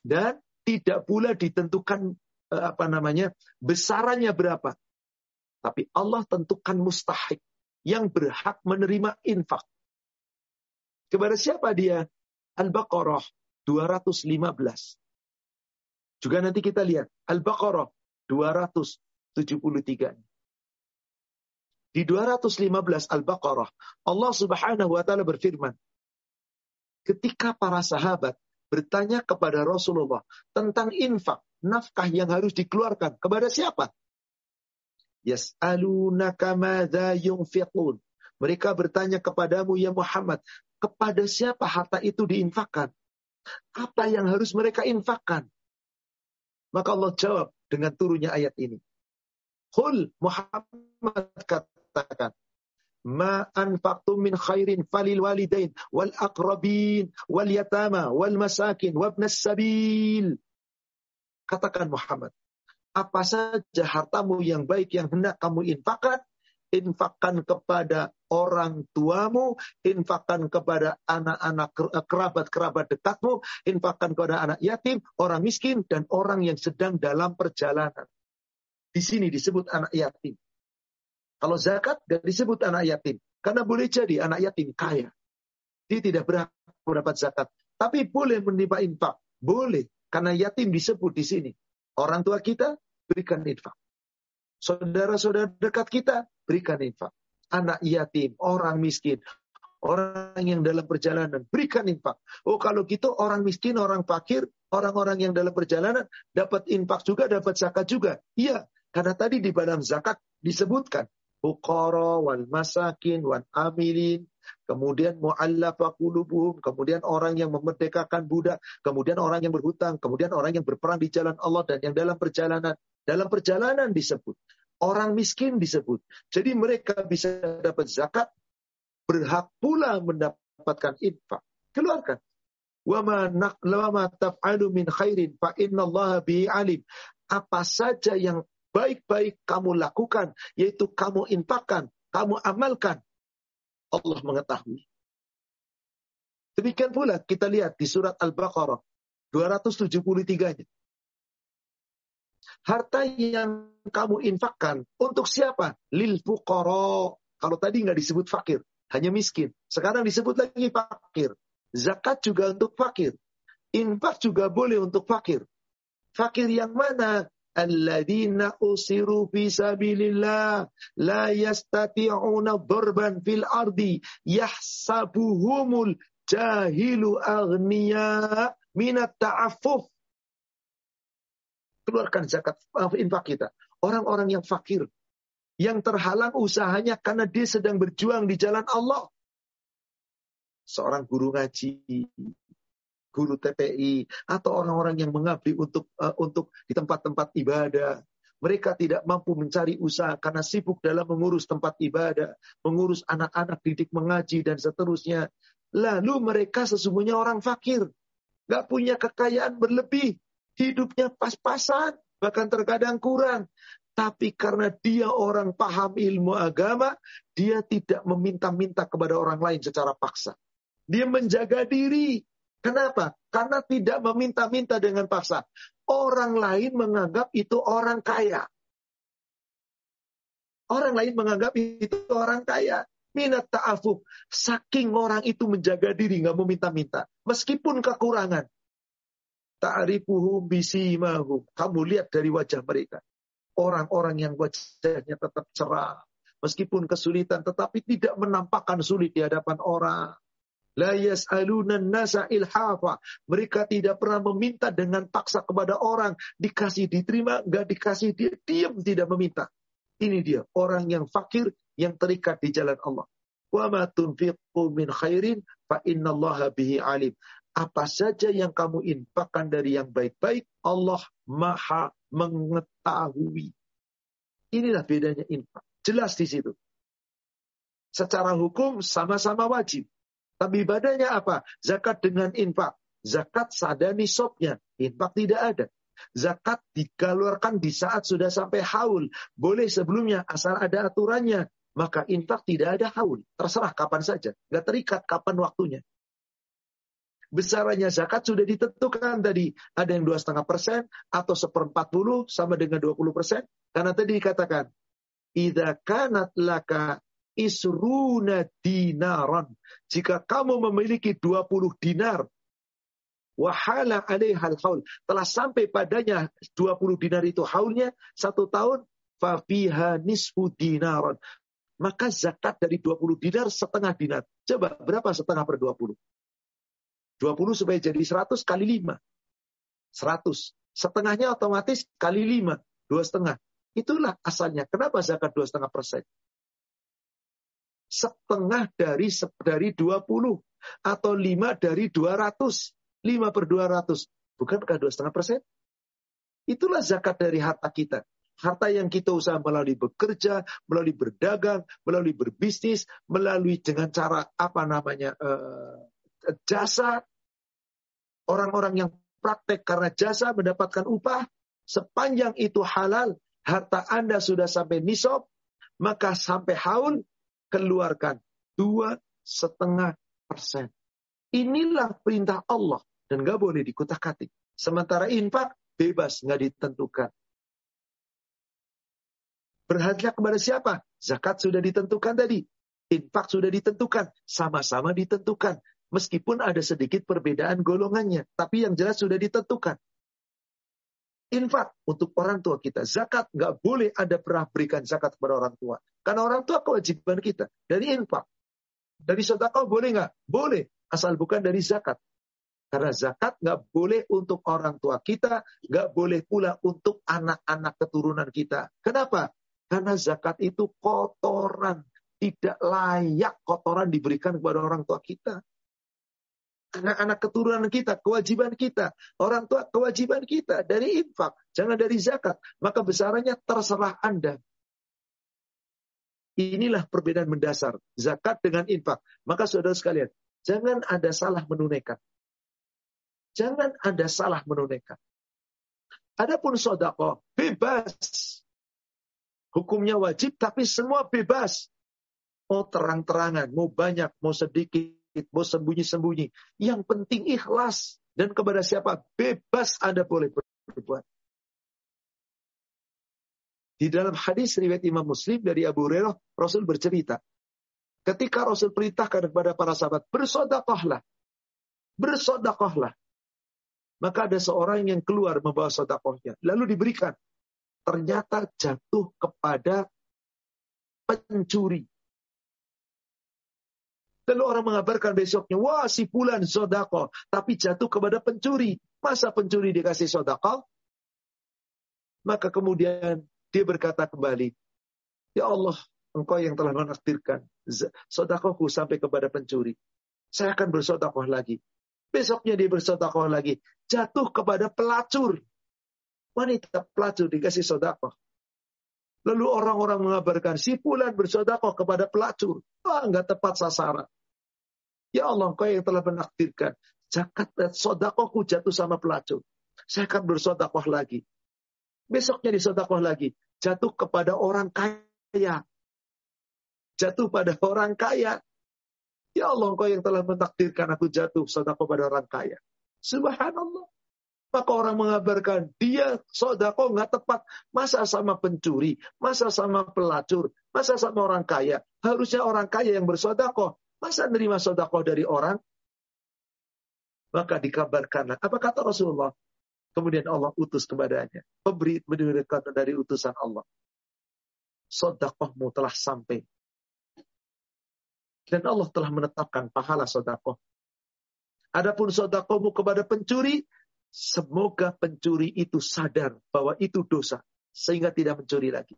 Dan tidak pula ditentukan eh, apa namanya besarannya berapa. Tapi Allah tentukan mustahik yang berhak menerima infak. Kepada siapa dia? Al-Baqarah 215. Juga nanti kita lihat Al-Baqarah 273. Di 215 Al-Baqarah, Allah Subhanahu wa taala berfirman, ketika para sahabat bertanya kepada Rasulullah tentang infak, nafkah yang harus dikeluarkan kepada siapa? Yas'alunaka madza yunfiqun. Mereka bertanya kepadamu ya Muhammad, kepada siapa harta itu diinfakkan? Apa yang harus mereka infakkan? Maka Allah jawab dengan turunnya ayat ini. Qul Muhammad kata katakan ma anfaqtum min khairin falil walidain wal aqrabin wal yatama wal masakin wabnas sabil katakan Muhammad apa saja hartamu yang baik yang hendak kamu infakkan infakkan kepada orang tuamu, infakkan kepada anak-anak kerabat-kerabat dekatmu, infakkan kepada anak yatim, orang miskin, dan orang yang sedang dalam perjalanan. Di sini disebut anak yatim. Kalau zakat gak disebut anak yatim. Karena boleh jadi anak yatim kaya. Dia tidak berhak mendapat zakat. Tapi boleh menerima infak. Boleh. Karena yatim disebut di sini. Orang tua kita berikan infak. Saudara-saudara dekat kita berikan infak. Anak yatim, orang miskin, orang yang dalam perjalanan berikan infak. Oh kalau gitu orang miskin, orang fakir, orang-orang yang dalam perjalanan dapat infak juga, dapat zakat juga. Iya, karena tadi di dalam zakat disebutkan fuqara wal masakin wal amilin, kemudian mu'allafa qulubuhum, kemudian orang yang memerdekakan budak, kemudian orang yang berhutang, kemudian orang yang berperang di jalan Allah dan yang dalam perjalanan. Dalam perjalanan disebut. Orang miskin disebut. Jadi mereka bisa dapat zakat, berhak pula mendapatkan infak. Keluarkan. Wama taf'alu min khairin fa innallaha bihi alim. Apa saja yang baik-baik kamu lakukan, yaitu kamu infakkan, kamu amalkan. Allah mengetahui. Demikian pula kita lihat di surat Al-Baqarah 273-nya. Harta yang kamu infakkan untuk siapa? Lil fuqara. Kalau tadi nggak disebut fakir, hanya miskin. Sekarang disebut lagi fakir. Zakat juga untuk fakir. Infak juga boleh untuk fakir. Fakir yang mana? Keluarkan zakat infak kita. Orang-orang yang fakir. Yang terhalang usahanya karena dia sedang berjuang di jalan Allah. Seorang guru ngaji, guru TPI, atau orang-orang yang mengabdi untuk uh, untuk di tempat-tempat ibadah. Mereka tidak mampu mencari usaha karena sibuk dalam mengurus tempat ibadah, mengurus anak-anak didik mengaji dan seterusnya. Lalu mereka sesungguhnya orang fakir. Gak punya kekayaan berlebih. Hidupnya pas-pasan. Bahkan terkadang kurang. Tapi karena dia orang paham ilmu agama, dia tidak meminta-minta kepada orang lain secara paksa. Dia menjaga diri. Kenapa? Karena tidak meminta-minta dengan paksa. Orang lain menganggap itu orang kaya. Orang lain menganggap itu orang kaya minat ta'afuk. Saking orang itu menjaga diri, nggak mau minta-minta. Meskipun kekurangan. Ta'rifuhum bisimahum. Kamu lihat dari wajah mereka. Orang-orang yang wajahnya tetap cerah. Meskipun kesulitan, tetapi tidak menampakkan sulit di hadapan orang. La yas'aluna nasa ilhafa. Mereka tidak pernah meminta dengan paksa kepada orang. Dikasih diterima, nggak dikasih dia diam tidak meminta. Ini dia orang yang fakir yang terikat di jalan Allah. Wa ma tunfiqu min khairin fa innallaha bihi alim. Apa saja yang kamu infakkan dari yang baik-baik, Allah Maha mengetahui. Inilah bedanya infak. Jelas di situ. Secara hukum sama-sama wajib. Tapi ibadahnya apa? Zakat dengan infak. Zakat sadar nisabnya. Infak tidak ada. Zakat dikeluarkan di saat sudah sampai haul. Boleh sebelumnya asal ada aturannya maka infak tidak ada haul. Terserah kapan saja. Nggak terikat kapan waktunya. Besarannya zakat sudah ditentukan tadi. Ada yang dua setengah persen atau seperempat puluh sama dengan dua puluh persen. Karena tadi dikatakan, Ida kanat laka isruna dinaran. Jika kamu memiliki dua puluh dinar, wahala alaihal haul. Telah sampai padanya dua puluh dinar itu haulnya satu tahun, fafiha nisfu dinaran maka zakat dari 20 dinar setengah dinar. Coba berapa setengah per 20? 20 supaya jadi 100 kali 5. 100. Setengahnya otomatis kali 5. Dua setengah. Itulah asalnya. Kenapa zakat dua setengah persen? Setengah dari dari 20 atau 5 dari 200. 5 per 200. Bukankah dua setengah persen? Itulah zakat dari harta kita. Harta yang kita usaha melalui bekerja, melalui berdagang, melalui berbisnis, melalui dengan cara apa namanya uh, jasa. Orang-orang yang praktek karena jasa mendapatkan upah. Sepanjang itu halal, harta Anda sudah sampai nisab, maka sampai haul keluarkan dua setengah persen. Inilah perintah Allah dan nggak boleh dikutak-katik. Sementara infak bebas nggak ditentukan. Berhadiah kepada siapa? Zakat sudah ditentukan tadi. Infak sudah ditentukan. Sama-sama ditentukan. Meskipun ada sedikit perbedaan golongannya. Tapi yang jelas sudah ditentukan. Infak untuk orang tua kita. Zakat nggak boleh ada pernah berikan zakat kepada orang tua. Karena orang tua kewajiban kita. Dari infak. Dari sedekah boleh nggak? Boleh. Asal bukan dari zakat. Karena zakat nggak boleh untuk orang tua kita, nggak boleh pula untuk anak-anak keturunan kita. Kenapa? Karena zakat itu kotoran. Tidak layak kotoran diberikan kepada orang tua kita. Anak-anak keturunan kita, kewajiban kita. Orang tua, kewajiban kita. Dari infak, jangan dari zakat. Maka besarannya terserah Anda. Inilah perbedaan mendasar. Zakat dengan infak. Maka saudara sekalian, jangan ada salah menunaikan. Jangan ada salah menunaikan. Adapun sodako, bebas. Hukumnya wajib, tapi semua bebas. Mau terang-terangan, mau banyak, mau sedikit, mau sembunyi-sembunyi. Yang penting ikhlas. Dan kepada siapa? Bebas Anda boleh berbuat. Di dalam hadis riwayat Imam Muslim dari Abu Hurairah, Rasul bercerita. Ketika Rasul perintahkan kepada para sahabat, bersodakohlah. Bersodakohlah. Maka ada seorang yang keluar membawa sodakohnya. Lalu diberikan ternyata jatuh kepada pencuri. Lalu orang mengabarkan besoknya, wah si pulan sodako, tapi jatuh kepada pencuri. Masa pencuri dikasih sodako? Maka kemudian dia berkata kembali, Ya Allah, engkau yang telah menakdirkan sodakohku sampai kepada pencuri. Saya akan bersodakoh lagi. Besoknya dia bersodakoh lagi. Jatuh kepada pelacur. Wanita pelacur dikasih sodakoh. Lalu orang-orang mengabarkan si pulan bersodakoh kepada pelacur. Ah, nggak tepat sasaran. Ya Allah, kau yang telah menakdirkan. Zakat dan sodakohku jatuh sama pelacur. Saya akan bersodakoh lagi. Besoknya disodakoh lagi. Jatuh kepada orang kaya. Jatuh pada orang kaya. Ya Allah, kau yang telah mentakdirkan aku jatuh sodakoh pada orang kaya. Subhanallah. Maka orang mengabarkan, dia sodako nggak tepat. Masa sama pencuri, masa sama pelacur, masa sama orang kaya. Harusnya orang kaya yang bersodako. Masa nerima sodako dari orang? Maka dikabarkanlah. Apa kata Rasulullah? Kemudian Allah utus kepadanya. Pemberi mendengarkan dari utusan Allah. Sodakohmu telah sampai. Dan Allah telah menetapkan pahala sodakoh. Adapun sodakohmu kepada pencuri, Semoga pencuri itu sadar bahwa itu dosa. Sehingga tidak mencuri lagi.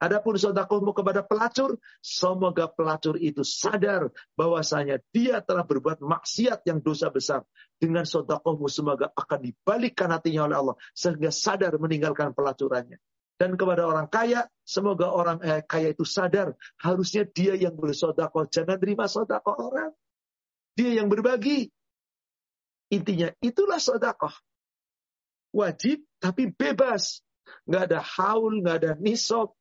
Adapun sodakohmu kepada pelacur, semoga pelacur itu sadar bahwasanya dia telah berbuat maksiat yang dosa besar. Dengan sodakohmu semoga akan dibalikkan hatinya oleh Allah. Sehingga sadar meninggalkan pelacurannya. Dan kepada orang kaya, semoga orang eh, kaya itu sadar. Harusnya dia yang bersodakoh. Jangan terima sodakoh orang. Dia yang berbagi. Intinya itulah sodakoh. Wajib tapi bebas. Nggak ada haul, nggak ada nisab,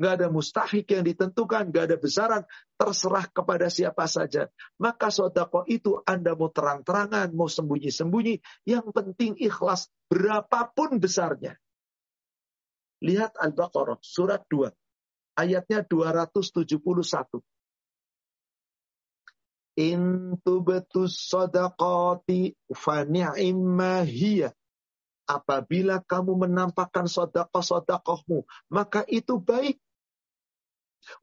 nggak ada mustahik yang ditentukan, nggak ada besaran, terserah kepada siapa saja. Maka sodakoh itu Anda mau terang-terangan, mau sembunyi-sembunyi, yang penting ikhlas berapapun besarnya. Lihat Al-Baqarah, surat 2, ayatnya 271. In tubtus sadaqati hiya. Apabila kamu menampakkan sodakoh-sodakohmu, maka itu baik.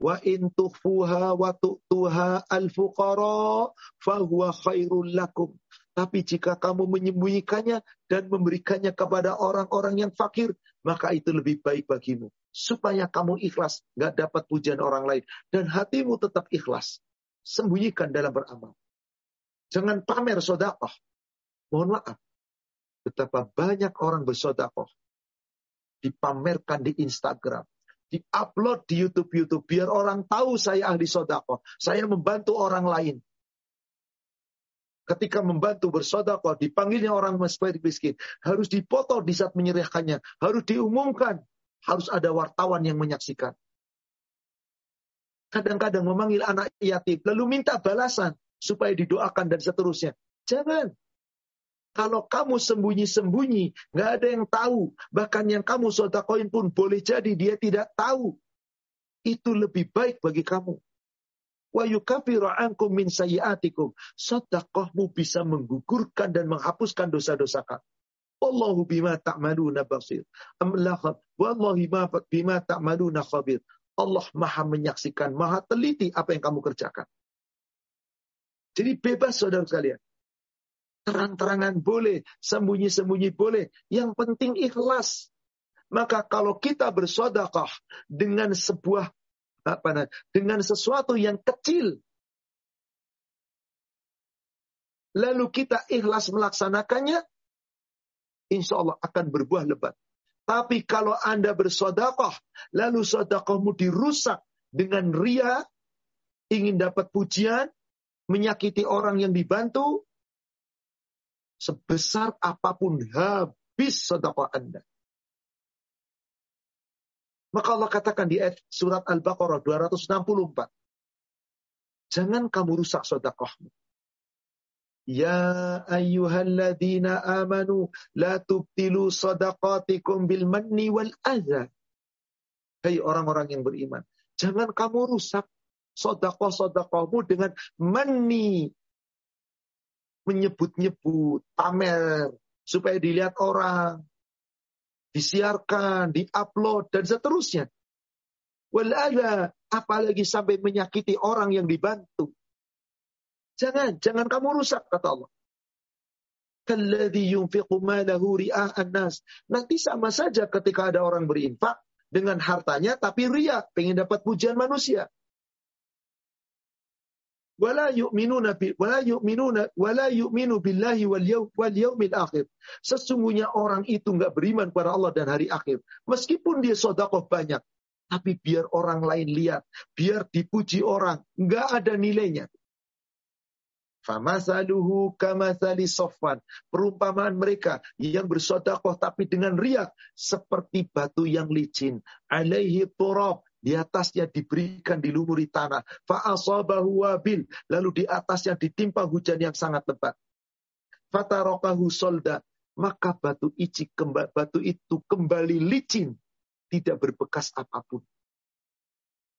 Wa in tukhfuha wa tu'tuha al-fuqara fahuwa khairul lakum. Tapi jika kamu menyembunyikannya dan memberikannya kepada orang-orang yang fakir, maka itu lebih baik bagimu. Supaya kamu ikhlas, gak dapat pujian orang lain. Dan hatimu tetap ikhlas sembunyikan dalam beramal. Jangan pamer sodakoh. Mohon maaf. Betapa banyak orang bersodakoh. Dipamerkan di Instagram. Di-upload di YouTube-YouTube. Biar orang tahu saya ahli sodakoh. Saya membantu orang lain. Ketika membantu bersodakoh, dipanggilnya orang miskin. Harus dipoto di saat menyerahkannya. Harus diumumkan. Harus ada wartawan yang menyaksikan kadang-kadang memanggil anak yatim, lalu minta balasan supaya didoakan dan seterusnya. Jangan. Kalau kamu sembunyi-sembunyi, nggak ada yang tahu. Bahkan yang kamu sodakoin pun boleh jadi dia tidak tahu. Itu lebih baik bagi kamu. Wa yukafiru ankum min sayiatikum. Sodakohmu bisa menggugurkan dan menghapuskan dosa-dosa kamu. Wallahu bima ta'maluna basir. Wallahi bima ta'maluna khabir. Allah maha menyaksikan, maha teliti apa yang kamu kerjakan. Jadi bebas saudara sekalian. Terang-terangan boleh, sembunyi-sembunyi boleh. Yang penting ikhlas. Maka kalau kita bersodakah dengan sebuah apa dengan sesuatu yang kecil, lalu kita ikhlas melaksanakannya, insya Allah akan berbuah lebat. Tapi kalau Anda bersodakoh, lalu sodakohmu dirusak dengan ria, ingin dapat pujian, menyakiti orang yang dibantu, sebesar apa pun habis sodakoh Anda. Maka Allah katakan di ayat surat Al-Baqarah 264. Jangan kamu rusak sodakohmu. Ya ayyuhalladzina amanu la tubtilu sadaqatikum bil manni wal adha. Hai orang-orang yang beriman, jangan kamu rusak sodakoh-sodakohmu dengan mani. Menyebut-nyebut, pamer, supaya dilihat orang. Disiarkan, diupload, dan seterusnya. Wal adha, apalagi sampai menyakiti orang yang dibantu. Jangan, jangan kamu rusak, kata Allah. Nanti sama saja ketika ada orang berinfak dengan hartanya tapi ria, pengen dapat pujian manusia. Wala yu'minuna bi wala yu'minuna wala akhir. Sesungguhnya orang itu enggak beriman kepada Allah dan hari akhir. Meskipun dia sedekah banyak, tapi biar orang lain lihat, biar dipuji orang, enggak ada nilainya. Famasaluhu kamasali sofan. Perumpamaan mereka yang bersodakoh tapi dengan riak. Seperti batu yang licin. Alaihi turab. Di atasnya diberikan dilumuri tanah. Fa'asabahu wabil. Lalu di atasnya ditimpa hujan yang sangat lebat. Fatarokahu solda. Maka batu, ici, batu itu kembali licin. Tidak berbekas apa pun.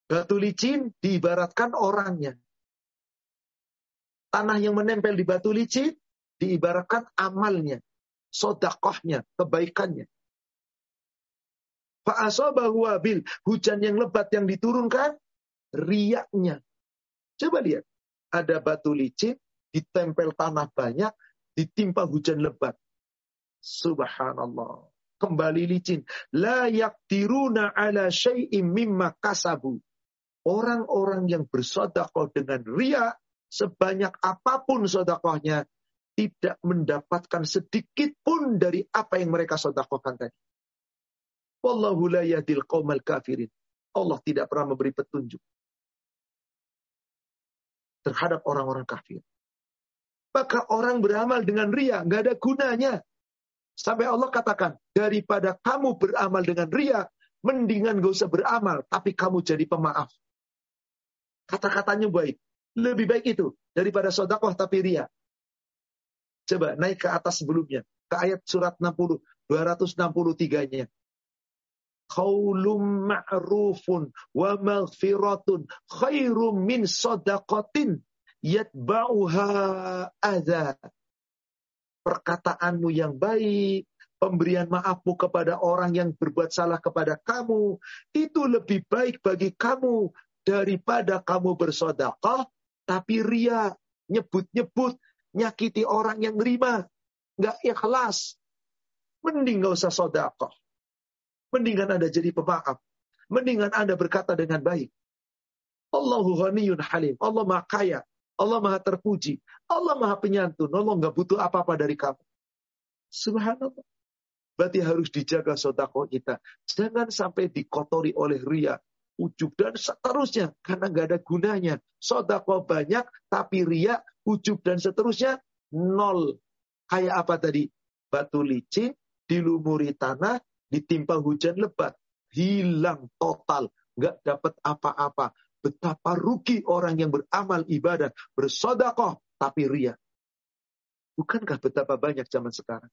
Batu licin diibaratkan orangnya Tanah yang menempel di batu licin diibaratkan amalnya, sodakohnya, kebaikannya. Fa'asobahu wabil, hujan yang lebat yang diturunkan, riaknya. Coba lihat, ada batu licin, ditempel tanah banyak, ditimpa hujan lebat. Subhanallah. Kembali licin. La yaktiruna ala syai'im mimma kasabu. Orang-orang yang bersodakoh dengan riak, sebanyak apa pun sodakohnya, tidak mendapatkan sedikit pun dari apa yang mereka sodakohkan tadi. Wallahu la yadil qawmal kafirin. Allah tidak pernah memberi petunjuk terhadap orang-orang kafir. Maka orang beramal dengan ria, nggak ada gunanya. Sampai Allah katakan, daripada kamu beramal dengan ria, mendingan gak usah beramal, tapi kamu jadi pemaaf. Kata-katanya baik. Lebih baik itu daripada sodakoh tapi ria. Coba naik ke atas sebelumnya. Ke ayat surat 60. 263-nya. Qaulum ma'rufun wa maghfiratun khairum min sodakotin yatba'uha adha. Perkataanmu yang baik, pemberian maafmu kepada orang yang berbuat salah kepada kamu, itu lebih baik bagi kamu daripada kamu bersodakoh tapi ria, nyebut-nyebut, nyakiti orang yang nerima. Nggak ikhlas. Mending nggak usah sodakoh. Mendingan Anda jadi pemaaf. Mendingan Anda berkata dengan baik. Allahu ghaniyun halim. Allah maha kaya. Allah maha terpuji. Allah maha penyantun. Allah nggak butuh apa-apa dari kamu. Subhanallah. Berarti harus dijaga sodakoh kita. Jangan sampai dikotori oleh ria ujub dan seterusnya karena nggak ada gunanya. Sodako banyak tapi riak, ujub dan seterusnya nol. Kayak apa tadi? Batu licin, dilumuri tanah, ditimpa hujan lebat, hilang total, nggak dapat apa-apa. Betapa rugi orang yang beramal ibadah, bersodakoh tapi riak. Bukankah betapa banyak zaman sekarang?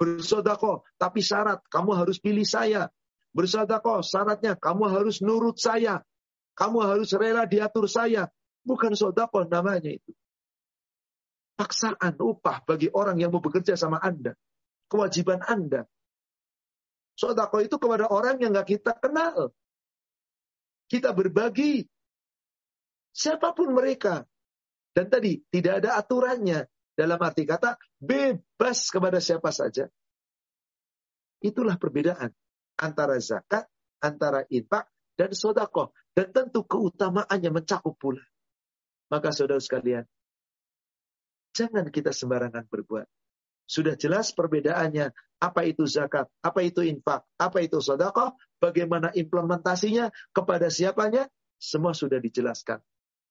Bersodakoh, tapi syarat kamu harus pilih saya. Bersedekah syaratnya kamu harus nurut saya. Kamu harus rela diatur saya. Bukan sodakoh namanya itu. Paksaan upah bagi orang yang mau bekerja sama Anda. Kewajiban Anda. Sodakoh itu kepada orang yang gak kita kenal. Kita berbagi. Siapa pun mereka. Dan tadi tidak ada aturannya. Dalam arti kata bebas kepada siapa saja. Itulah perbedaan antara zakat, antara infak, dan sodakoh. Dan tentu keutamaannya mencakup pula. Maka saudara sekalian, jangan kita sembarangan berbuat. Sudah jelas perbedaannya, apa itu zakat, apa itu infak, apa itu sodakoh, bagaimana implementasinya, kepada siapanya, semua sudah dijelaskan.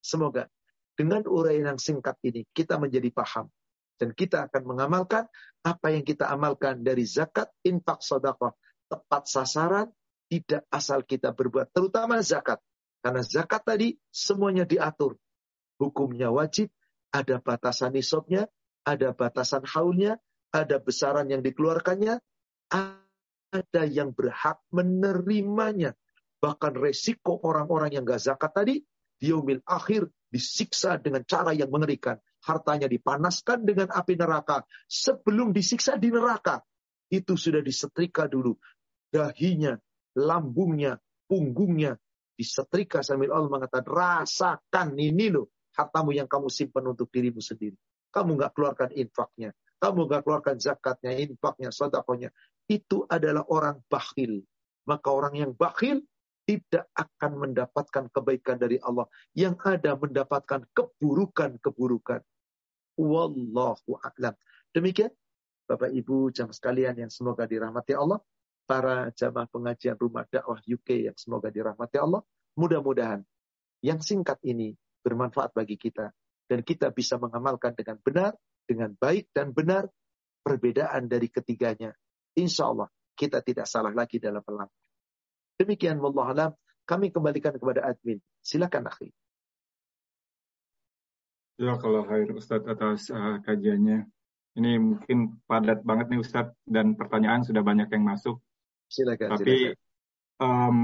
Semoga dengan uraian yang singkat ini kita menjadi paham. Dan kita akan mengamalkan apa yang kita amalkan dari zakat, infak, sodakoh tepat sasaran, tidak asal kita berbuat, terutama zakat. Karena zakat tadi semuanya diatur. Hukumnya wajib, ada batasan nisabnya, ada batasan haulnya, ada besaran yang dikeluarkannya, ada yang berhak menerimanya. Bahkan resiko orang-orang yang gak zakat tadi, diumil akhir disiksa dengan cara yang mengerikan. Hartanya dipanaskan dengan api neraka. Sebelum disiksa di neraka, itu sudah disetrika dulu dahinya, lambungnya, punggungnya disetrika sambil Allah mengatakan rasakan ini loh hartamu yang kamu simpan untuk dirimu sendiri. Kamu nggak keluarkan infaknya. Kamu nggak keluarkan zakatnya, infaknya, sodakonya. Itu adalah orang bakhil. Maka orang yang bakhil tidak akan mendapatkan kebaikan dari Allah. Yang ada mendapatkan keburukan-keburukan. Wallahu a'lam. Demikian Bapak Ibu jamaah sekalian yang semoga dirahmati Allah. Para jamaah pengajian rumah dakwah UK yang semoga dirahmati Allah. Mudah-mudahan yang singkat ini bermanfaat bagi kita. Dan kita bisa mengamalkan dengan benar, dengan baik dan benar perbedaan dari ketiganya. Insya Allah kita tidak salah lagi dalam melangkah. Demikian wallahu alam. Kami kembalikan kepada admin. Silakan akhi. Ya kalau Khair Ustadz atas uh, kajiannya. Ini mungkin padat banget nih Ustadz dan pertanyaan sudah banyak yang masuk. Silakan. Tapi silakan. Um,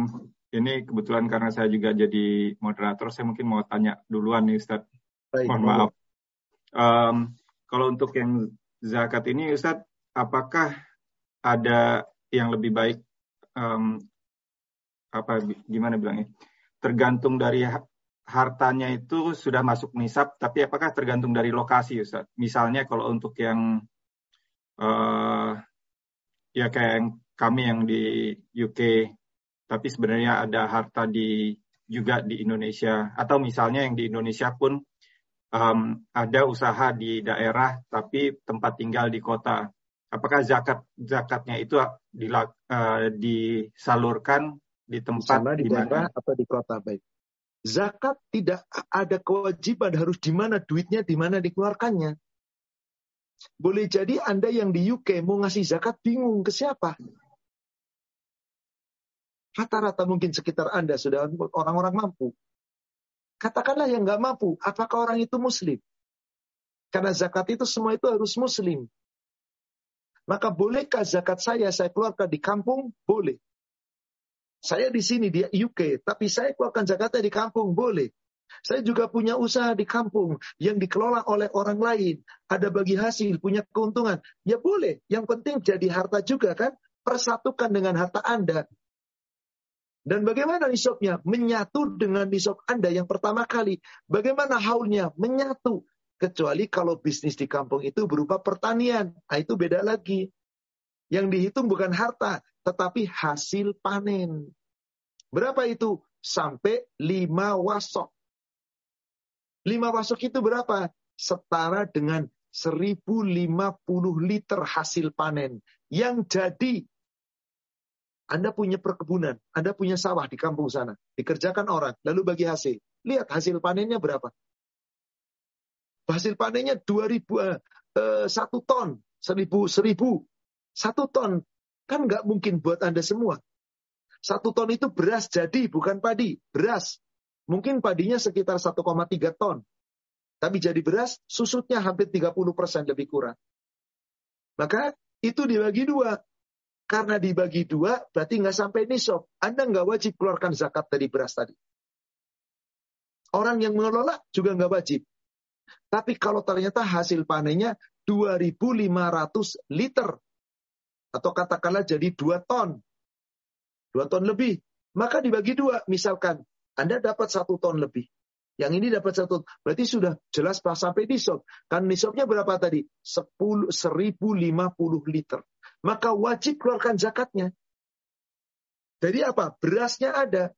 ini kebetulan karena saya juga jadi moderator, saya mungkin mau tanya duluan nih Ustadz. Baik, Mohon maaf. Um, kalau untuk yang zakat ini Ustadz, apakah ada yang lebih baik um, apa gimana bilangnya? Tergantung dari hartanya itu sudah masuk nisab, tapi apakah tergantung dari lokasi Ustaz? Misalnya kalau untuk yang uh, ya kayak yang kami yang di UK tapi sebenarnya ada harta di juga di Indonesia atau misalnya yang di Indonesia pun um, ada usaha di daerah tapi tempat tinggal di kota. Apakah zakat zakatnya itu dilak, uh, disalurkan di tempat Sama di daerah atau di kota? Baik. Zakat tidak ada kewajiban harus di mana duitnya di mana dikeluarkannya. Boleh jadi Anda yang di UK mau ngasih zakat bingung ke siapa? Rata-rata mungkin sekitar Anda sudah orang-orang mampu. Katakanlah yang nggak mampu, apakah orang itu muslim? Karena zakat itu semua itu harus muslim. Maka bolehkah zakat saya saya keluarkan di kampung? Boleh. Saya di sini di UK, tapi saya keluarkan zakatnya di kampung? Boleh. Saya juga punya usaha di kampung yang dikelola oleh orang lain. Ada bagi hasil, punya keuntungan. Ya boleh. Yang penting jadi harta juga kan. Persatukan dengan harta Anda. Dan bagaimana nisabnya? Menyatu dengan nisab Anda yang pertama kali. Bagaimana haulnya? Menyatu. Kecuali kalau bisnis di kampung itu berupa pertanian. Nah, itu beda lagi. Yang dihitung bukan harta, tetapi hasil panen. Berapa itu? Sampai lima wasok. Lima wasok itu berapa? Setara dengan 1050 liter hasil panen. Yang jadi anda punya perkebunan, Anda punya sawah di kampung sana, dikerjakan orang, lalu bagi hasil. Lihat hasil panennya berapa. Hasil panennya 2000 eh, eh, satu ton, seribu seribu, satu ton kan nggak mungkin buat Anda semua. Satu ton itu beras jadi, bukan padi, beras. Mungkin padinya sekitar 1,3 ton. Tapi jadi beras, susutnya hampir 30% lebih kurang. Maka itu dibagi dua. Karena dibagi dua, berarti nggak sampai nisab. Anda nggak wajib keluarkan zakat dari beras tadi. Orang yang mengelola juga nggak wajib. Tapi kalau ternyata hasil panennya 2.500 liter. Atau katakanlah jadi 2 ton. 2 ton lebih. Maka dibagi dua. Misalkan Anda dapat satu ton lebih. Yang ini dapat satu, berarti sudah jelas pas sampai nisab. Kan nisabnya berapa tadi? 10, 1050 liter maka wajib keluarkan zakatnya. Jadi apa? Berasnya ada.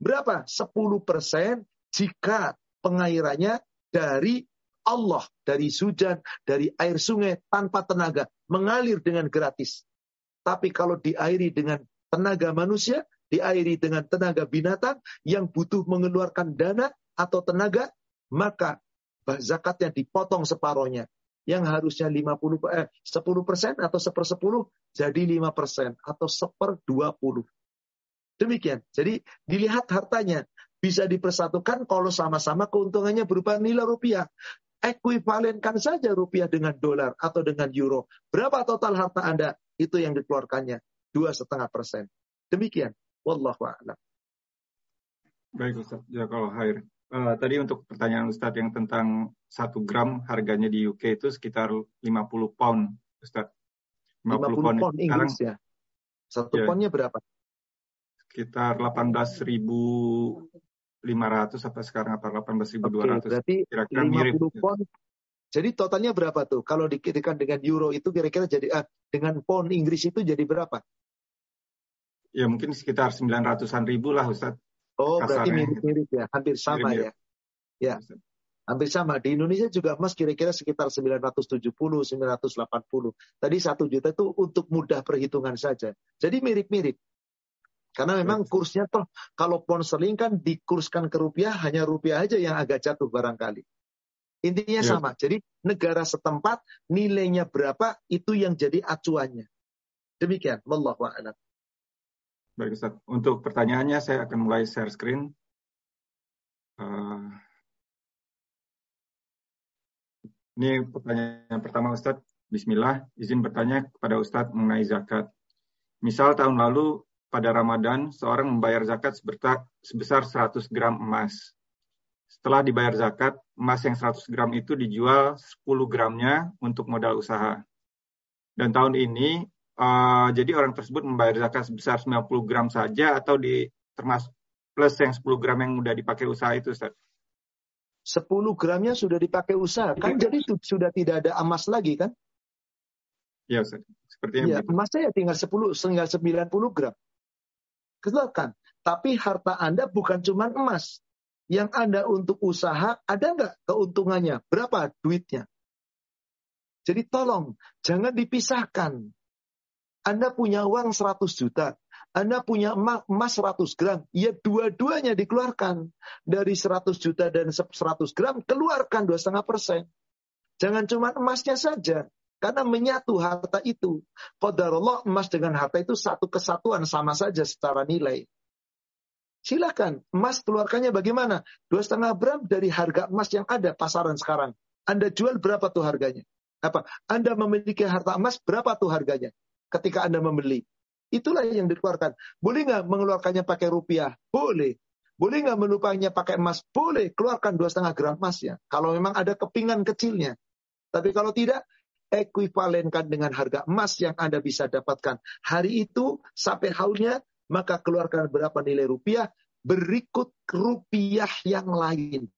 Berapa? 10% jika pengairannya dari Allah, dari hujan, dari air sungai tanpa tenaga, mengalir dengan gratis. Tapi kalau diairi dengan tenaga manusia, diairi dengan tenaga binatang yang butuh mengeluarkan dana atau tenaga, maka zakatnya dipotong separohnya yang harusnya 50 eh, 10 persen atau sepersepuluh jadi 5 persen atau seper 20. Demikian. Jadi dilihat hartanya bisa dipersatukan kalau sama-sama keuntungannya berupa nilai rupiah. Ekuivalenkan saja rupiah dengan dolar atau dengan euro. Berapa total harta Anda? Itu yang dikeluarkannya. Dua setengah persen. Demikian. Wallahu a'lam. Baik Ustaz, ya kalau hair. Uh, tadi untuk pertanyaan Ustadz yang tentang satu gram harganya di UK itu sekitar 50 pound, Ustadz. 50, 50 pound, pound Inggris ya. Satu ya, poundnya berapa? Sekitar 18.500 500 sampai sekarang apa 18.200. Oke, berarti kira-kira 50 mirip. pon. Jadi totalnya berapa tuh? Kalau dikitakan dengan euro itu kira-kira jadi ah, dengan pound Inggris itu jadi berapa? Ya mungkin sekitar 900-an ribu lah Ustaz. Oh, berarti mirip-mirip ya, hampir sama mirip -mirip. ya. Ya. Hampir sama. Di Indonesia juga emas kira-kira sekitar 970, 980. Tadi satu juta itu untuk mudah perhitungan saja. Jadi mirip-mirip. Karena memang kursnya toh kalau pound sterling kan dikurskan ke rupiah hanya rupiah aja yang agak jatuh barangkali. Intinya ya. sama. Jadi negara setempat nilainya berapa itu yang jadi acuannya. Demikian. Wallahu a'lam. Baik Ustaz. Untuk pertanyaannya saya akan mulai share screen. Uh, ini pertanyaan pertama Ustaz. Bismillah, izin bertanya kepada Ustadz mengenai zakat. Misal tahun lalu pada Ramadan, seorang membayar zakat sebesar 100 gram emas. Setelah dibayar zakat, emas yang 100 gram itu dijual 10 gramnya untuk modal usaha. Dan tahun ini, uh, jadi orang tersebut membayar zakat sebesar 90 gram saja atau di termasuk plus yang 10 gram yang sudah dipakai usaha itu, Ustaz? 10 gramnya sudah dipakai usaha. Kan ya. jadi sudah tidak ada emas lagi kan? Iya, Ustaz. Sepertinya ya, emasnya ya tinggal 10, tinggal 90 gram keluarkan. Tapi harta Anda bukan cuma emas. Yang Anda untuk usaha, ada nggak keuntungannya? Berapa duitnya? Jadi tolong, jangan dipisahkan. Anda punya uang 100 juta, Anda punya emas 100 gram, ya dua-duanya dikeluarkan. Dari 100 juta dan 100 gram, keluarkan 2,5 persen. Jangan cuma emasnya saja. Karena menyatu harta itu. Qadarullah emas dengan harta itu satu kesatuan sama saja secara nilai. Silakan, emas keluarkannya bagaimana? Dua setengah gram dari harga emas yang ada pasaran sekarang. Anda jual berapa tuh harganya? Apa? Anda memiliki harta emas berapa tuh harganya? Ketika Anda membeli. Itulah yang dikeluarkan. Boleh nggak mengeluarkannya pakai rupiah? Boleh. Boleh nggak melupanya pakai emas? Boleh. Keluarkan dua setengah gram emasnya. Kalau memang ada kepingan kecilnya. Tapi kalau tidak, ekuivalenkan dengan harga emas yang Anda bisa dapatkan hari itu sampai haulnya, maka keluarkan berapa nilai rupiah, berikut rupiah yang lain.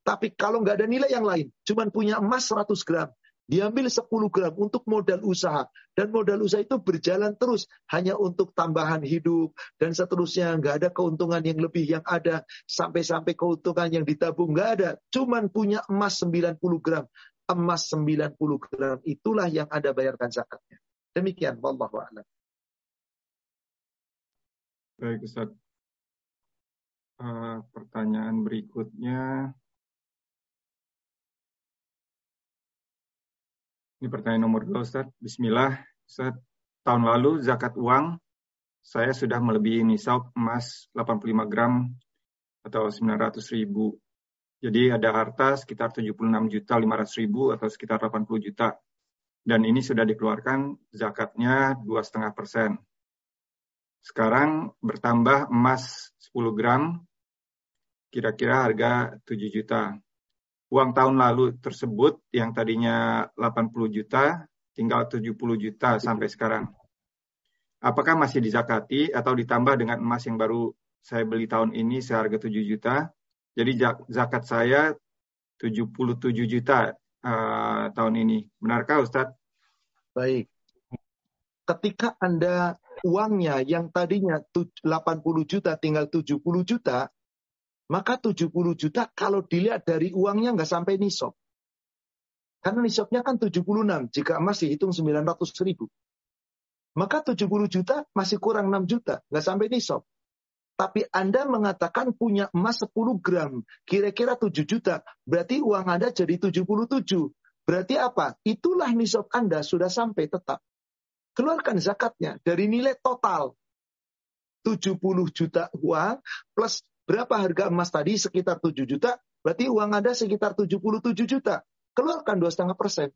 Tapi kalau nggak ada nilai yang lain, cuman punya emas 100 gram, diambil 10 gram untuk modal usaha. Dan modal usaha itu berjalan terus. Hanya untuk tambahan hidup. Dan seterusnya nggak ada keuntungan yang lebih yang ada. Sampai-sampai keuntungan yang ditabung nggak ada. Cuman punya emas 90 gram emas 90 gram itulah yang Anda bayarkan zakatnya. Demikian wallahu a'lam. Baik Ustaz. Uh, pertanyaan berikutnya. Ini pertanyaan nomor dua Ustaz. Bismillah. Ustaz, tahun lalu zakat uang saya sudah melebihi nisab emas 85 gram atau 900 ribu jadi ada harta sekitar 76 juta 500 ribu atau sekitar 80 juta. Dan ini sudah dikeluarkan zakatnya 2,5 persen. Sekarang bertambah emas 10 gram, kira-kira harga 7 juta. Uang tahun lalu tersebut yang tadinya 80 juta, tinggal 70 juta sampai sekarang. Apakah masih dizakati atau ditambah dengan emas yang baru saya beli tahun ini seharga 7 juta? Jadi zakat saya 77 juta uh, tahun ini. Benarkah Ustadz? Baik. Ketika Anda uangnya yang tadinya 80 juta tinggal 70 juta, maka 70 juta kalau dilihat dari uangnya nggak sampai nisab. Karena nisabnya kan 76, jika emas dihitung 900 ribu. Maka 70 juta masih kurang 6 juta, nggak sampai nisab. Tapi Anda mengatakan punya emas 10 gram, kira-kira 7 juta. Berarti uang Anda jadi 77. Berarti apa? Itulah nisab Anda sudah sampai tetap. Keluarkan zakatnya dari nilai total. 70 juta uang plus berapa harga emas tadi sekitar 7 juta. Berarti uang Anda sekitar 77 juta. Keluarkan 2,5 persen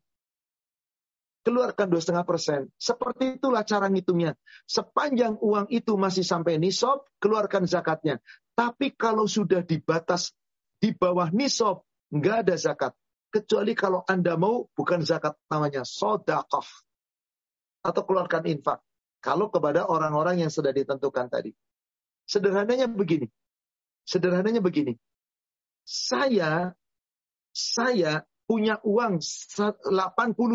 keluarkan dua setengah persen. Seperti itulah cara ngitungnya. Sepanjang uang itu masih sampai nisab, keluarkan zakatnya. Tapi kalau sudah di batas di bawah nisab, nggak ada zakat. Kecuali kalau Anda mau, bukan zakat namanya, sodakoh. Atau keluarkan infak. Kalau kepada orang-orang yang sudah ditentukan tadi. Sederhananya begini. Sederhananya begini. Saya saya punya uang 80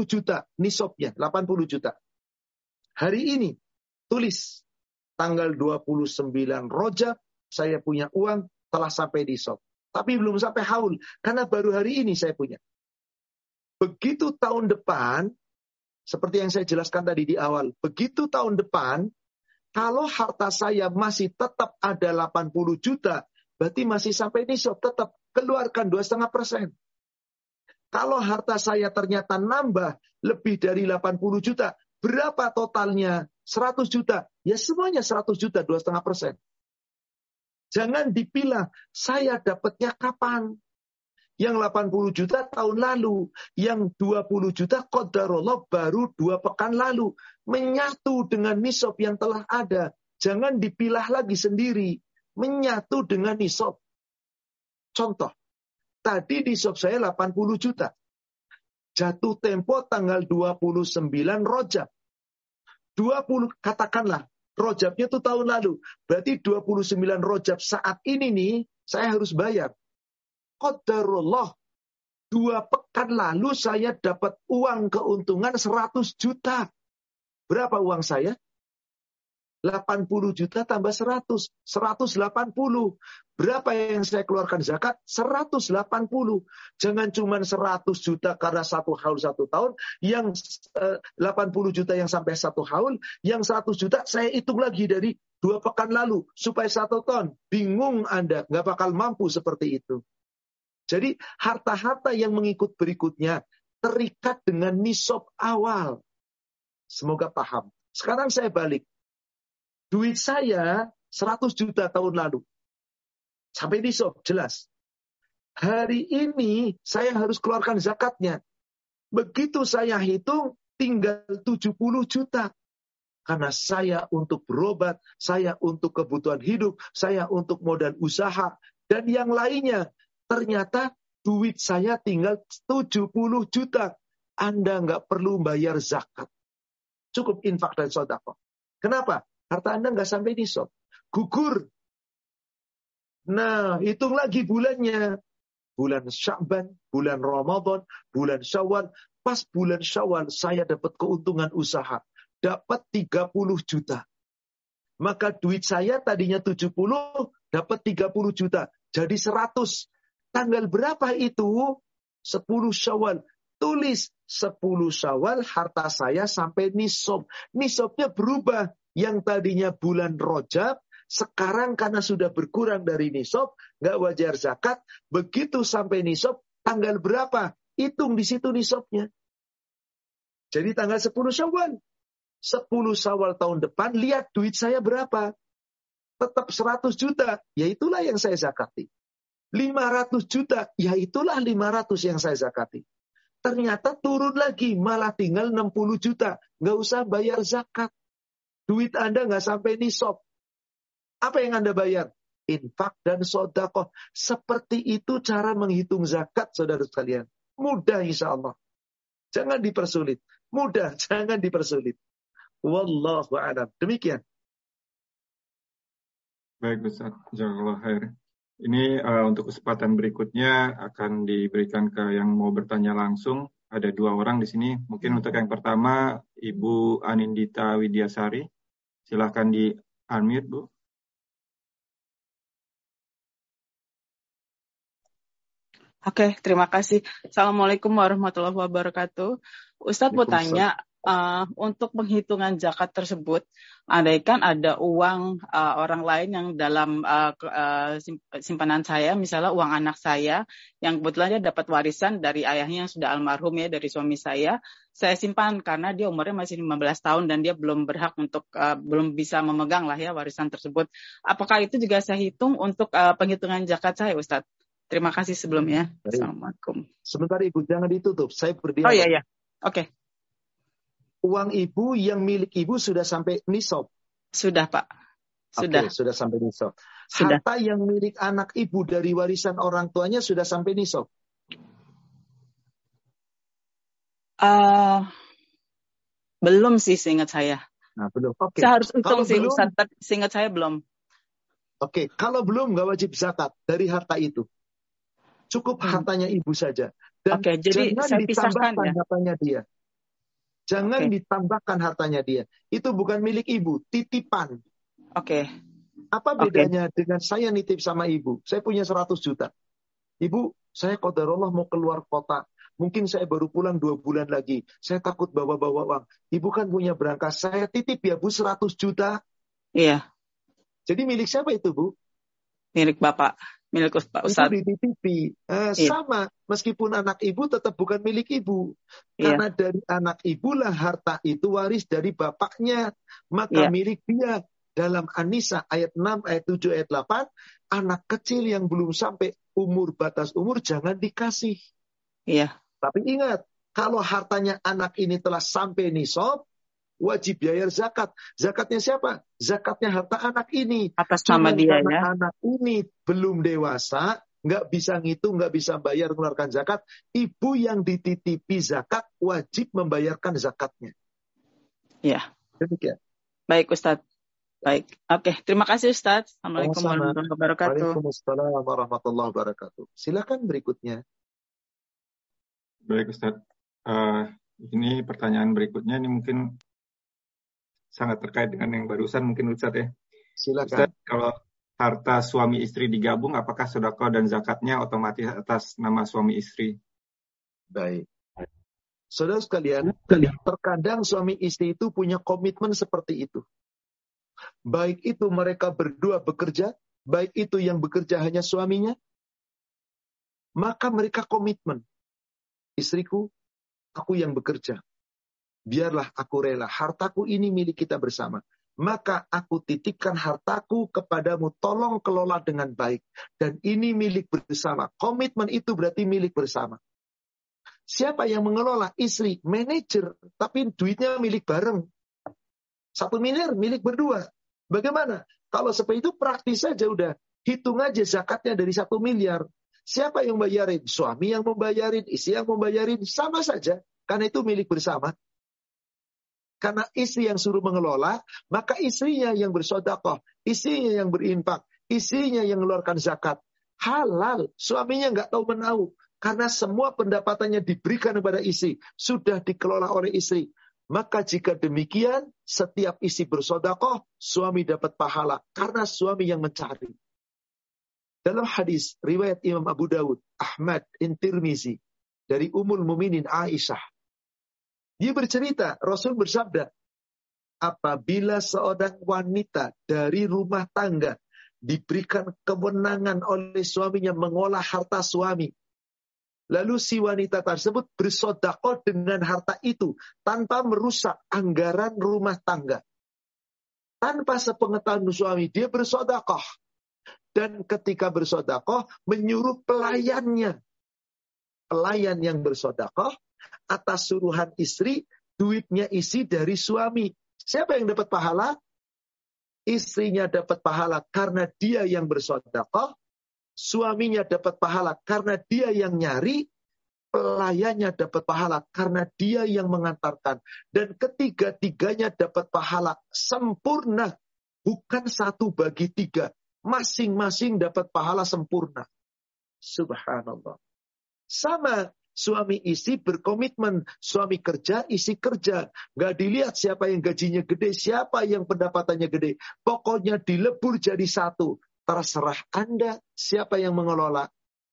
juta nisabnya, 80 juta. Hari ini tulis tanggal 29 Rojab saya punya uang telah sampai di nisab. Tapi belum sampai haul karena baru hari ini saya punya. Begitu tahun depan seperti yang saya jelaskan tadi di awal, begitu tahun depan kalau harta saya masih tetap ada 80 juta, berarti masih sampai nisab, tetap keluarkan 2,5 persen. Kalau harta saya ternyata nambah lebih dari 80 juta, berapa totalnya? 100 juta. Ya semuanya 100 juta, 2,5 persen. Jangan dipilah, saya dapatnya kapan? Yang 80 juta tahun lalu. Yang 20 juta kodarullah baru dua pekan lalu. Menyatu dengan nisab yang telah ada. Jangan dipilah lagi sendiri. Menyatu dengan nisab. Contoh. Tadi nisab saya 80 juta. Jatuh tempo tanggal 29 rojab. 20, katakanlah, rojabnya itu tahun lalu. Berarti 29 rojab saat ini nih, saya harus bayar. Qadarullah. Dua pekan lalu saya dapat uang keuntungan 100 juta. Berapa uang saya? 80 juta tambah 100. 180. Berapa yang saya keluarkan zakat? 180. Jangan cuma 100 juta karena satu haul satu tahun. Yang 80 juta yang sampai satu haul. Yang 100 juta saya hitung lagi dari dua pekan lalu. Supaya satu ton. Bingung Anda. Nggak bakal mampu seperti itu. Jadi harta-harta yang mengikut berikutnya terikat dengan nisab awal. Semoga paham. Sekarang saya balik. Duit saya 100 juta tahun lalu. Sampai nisab, jelas. Hari ini saya harus keluarkan zakatnya. Begitu saya hitung, tinggal 70 juta. Karena saya untuk berobat, saya untuk kebutuhan hidup, saya untuk modal usaha, dan yang lainnya. Ternyata duit saya tinggal 70 juta. Anda nggak perlu bayar zakat. Cukup infak dan sodako. Kenapa? Harta Anda nggak sampai nisab. Gugur. Nah, hitung lagi bulannya. Bulan Sya'ban, bulan Ramadan, bulan Syawal. Pas bulan Syawal saya dapat keuntungan usaha. Dapat 30 juta. Maka duit saya tadinya 70, dapat 30 juta. Jadi 100. Tanggal berapa itu? 10 Syawal. Tulis 10 Syawal harta saya sampai nisab. Nisabnya berubah. Yang tadinya bulan Rojab, sekarang karena sudah berkurang dari nisab, nggak wajar zakat. Begitu sampai nisab, tanggal berapa? Hitung di situ nisabnya. Jadi tanggal 10 Syawal. 10 Syawal tahun depan, lihat duit saya berapa. Tetap 100 juta. Ya itulah yang saya zakati. 500 juta, ya itulah 500 yang saya zakati. Ternyata turun lagi, malah tinggal 60 juta. Nggak usah bayar zakat. Duit Anda nggak sampai nisab. Apa yang Anda bayar? Infak dan sodakoh. Seperti itu cara menghitung zakat, saudara sekalian. Mudah insya Allah. Jangan dipersulit. Mudah, jangan dipersulit. Wallahu a'lam. Demikian. Baik, Ustaz. Jazakallah khair. Ini uh, untuk kesempatan berikutnya akan diberikan ke yang mau bertanya langsung. Ada dua orang di sini. Mungkin untuk yang pertama, Ibu Anindita Widyasari. Silahkan di unmute, Bu. Oke, terima kasih. Assalamualaikum warahmatullahi wabarakatuh. Ustadz mau tanya, uh, untuk penghitungan zakat tersebut, andaikan ada uang uh, orang lain yang dalam uh, uh, simpanan saya, misalnya uang anak saya, yang kebetulan dia dapat warisan dari ayahnya yang sudah almarhum ya, dari suami saya, saya simpan karena dia umurnya masih 15 tahun dan dia belum berhak untuk, uh, belum bisa memegang lah ya warisan tersebut. Apakah itu juga saya hitung untuk uh, penghitungan zakat saya, Ustadz? Terima kasih sebelumnya. Assalamualaikum. Sebentar Ibu, jangan ditutup. Saya berdiri. Oh iya, iya. Oke. Okay uang ibu yang milik ibu sudah sampai nisab? Sudah, Pak. Sudah. Okay, sudah sampai nisab. Sudah. Harta yang milik anak ibu dari warisan orang tuanya sudah sampai nisab? Uh, belum sih seingat saya. Nah, belum. Oke. Okay. Saya harus hitung sih, belum, Ustaz. Seingat saya belum. Oke, kalau belum nggak wajib zakat dari harta itu. Cukup hmm. hartanya ibu saja. Dan Oke, jadi jangan saya ditambahkan ya. hartanya dia. Jangan Oke. ditambahkan hartanya dia. Itu bukan milik ibu, titipan. Oke. Apa bedanya Oke. dengan saya nitip sama ibu? Saya punya 100 juta. Ibu, saya kodarullah mau keluar kota. Mungkin saya baru pulang dua bulan lagi. Saya takut bawa-bawa uang. Ibu kan punya berangkas. Saya titip ya Bu 100 juta. Iya. Jadi milik siapa itu Bu? Milik Bapak. Milik Pak Ustadz. Itu dititipi. Uh, iya. Sama. Meskipun anak ibu tetap bukan milik ibu. Iya. Karena dari anak ibulah harta itu waris dari bapaknya. Maka iya. milik dia dalam Anisa ayat 6, ayat 7, ayat 8, anak kecil yang belum sampai umur batas umur jangan dikasih. Iya. Tapi ingat, kalau hartanya anak ini telah sampai nisab, wajib bayar zakat. Zakatnya siapa? Zakatnya harta anak ini. Atas nama dia ya. Anak ini belum dewasa, nggak bisa ngitung, nggak bisa bayar mengeluarkan zakat. Ibu yang dititipi zakat wajib membayarkan zakatnya. Iya. Demikian. Baik Ustadz. Baik, oke. Terima kasih Ustaz. Assalamualaikum warahmatullahi wabarakatuh. Waalaikumsalam warahmatullahi wabarakatuh. Silakan berikutnya. Baik Ustaz. Uh, ini pertanyaan berikutnya ini mungkin sangat terkait dengan yang barusan mungkin Ustaz ya. Silakan. Ustaz, kalau harta suami istri digabung, apakah sodako dan zakatnya otomatis atas nama suami istri? Baik. Saudara sekalian, terkadang suami istri itu punya komitmen seperti itu. Baik itu mereka berdua bekerja, baik itu yang bekerja hanya suaminya, maka mereka komitmen. Istriku, aku yang bekerja. Biarlah aku rela, hartaku ini milik kita bersama. Maka aku titipkan hartaku kepadamu, tolong kelola dengan baik. Dan ini milik bersama. Komitmen itu berarti milik bersama. Siapa yang mengelola? Istri, manajer, tapi duitnya milik bareng. Satu miliar milik berdua. Bagaimana? Kalau seperti itu praktis saja udah. Hitung aja zakatnya dari satu miliar. Siapa yang bayarin? Suami yang membayarin, istri yang membayarin, sama saja. Karena itu milik bersama. Karena istri yang suruh mengelola, maka istrinya yang bersodakoh, istrinya yang berinfak, istrinya yang mengeluarkan zakat. Halal, suaminya nggak tahu menahu. Karena semua pendapatannya diberikan kepada istri. Sudah dikelola oleh istri. Maka jika demikian, setiap isi bersodakoh, suami dapat pahala. Karena suami yang mencari. Dalam hadis riwayat Imam Abu Dawud, Ahmad, Intirmizi, dari Umul Muminin Aisyah. Dia bercerita, Rasul bersabda, apabila seorang wanita dari rumah tangga diberikan kewenangan oleh suaminya mengolah harta suami, Lalu si wanita tersebut bersodakoh dengan harta itu tanpa merusak anggaran rumah tangga. Tanpa sepengetahuan suami, dia bersodakoh. Dan ketika bersodakoh, menyuruh pelayannya. Pelayan yang bersodakoh, atas suruhan istri, duitnya isi dari suami. Siapa yang dapat pahala? Istrinya dapat pahala karena dia yang bersodakoh, suaminya dapat pahala karena dia yang nyari, pelayannya dapat pahala karena dia yang mengantarkan. Dan ketiga-tiganya dapat pahala sempurna. Bukan satu bagi tiga. Masing-masing dapat pahala sempurna. Subhanallah. Sama suami istri berkomitmen. Suami kerja, isi kerja. Gak dilihat siapa yang gajinya gede, siapa yang pendapatannya gede. Pokoknya dilebur jadi satu. Terserah Anda siapa yang mengelola.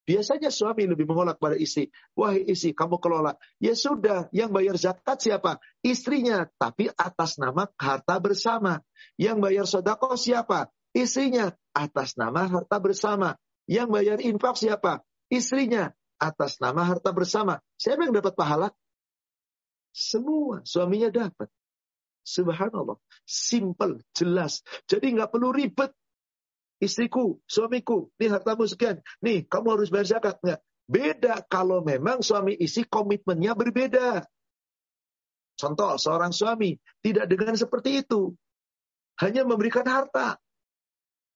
Biasanya suami lebih mengelola kepada istri. Wahai istri, kamu kelola. Ya sudah, yang bayar zakat siapa? Istrinya, tapi atas nama harta bersama. Yang bayar sodako siapa? Istrinya, atas nama harta bersama. Yang bayar infak siapa? Istrinya, atas nama harta bersama. Siapa yang dapat pahala? Semua, suaminya dapat. Subhanallah. Simple, jelas. Jadi nggak perlu ribet istriku, suamiku, nih hartamu sekian, nih kamu harus bayar zakat. Enggak. Beda kalau memang suami istri komitmennya berbeda. Contoh, seorang suami tidak dengan seperti itu. Hanya memberikan harta.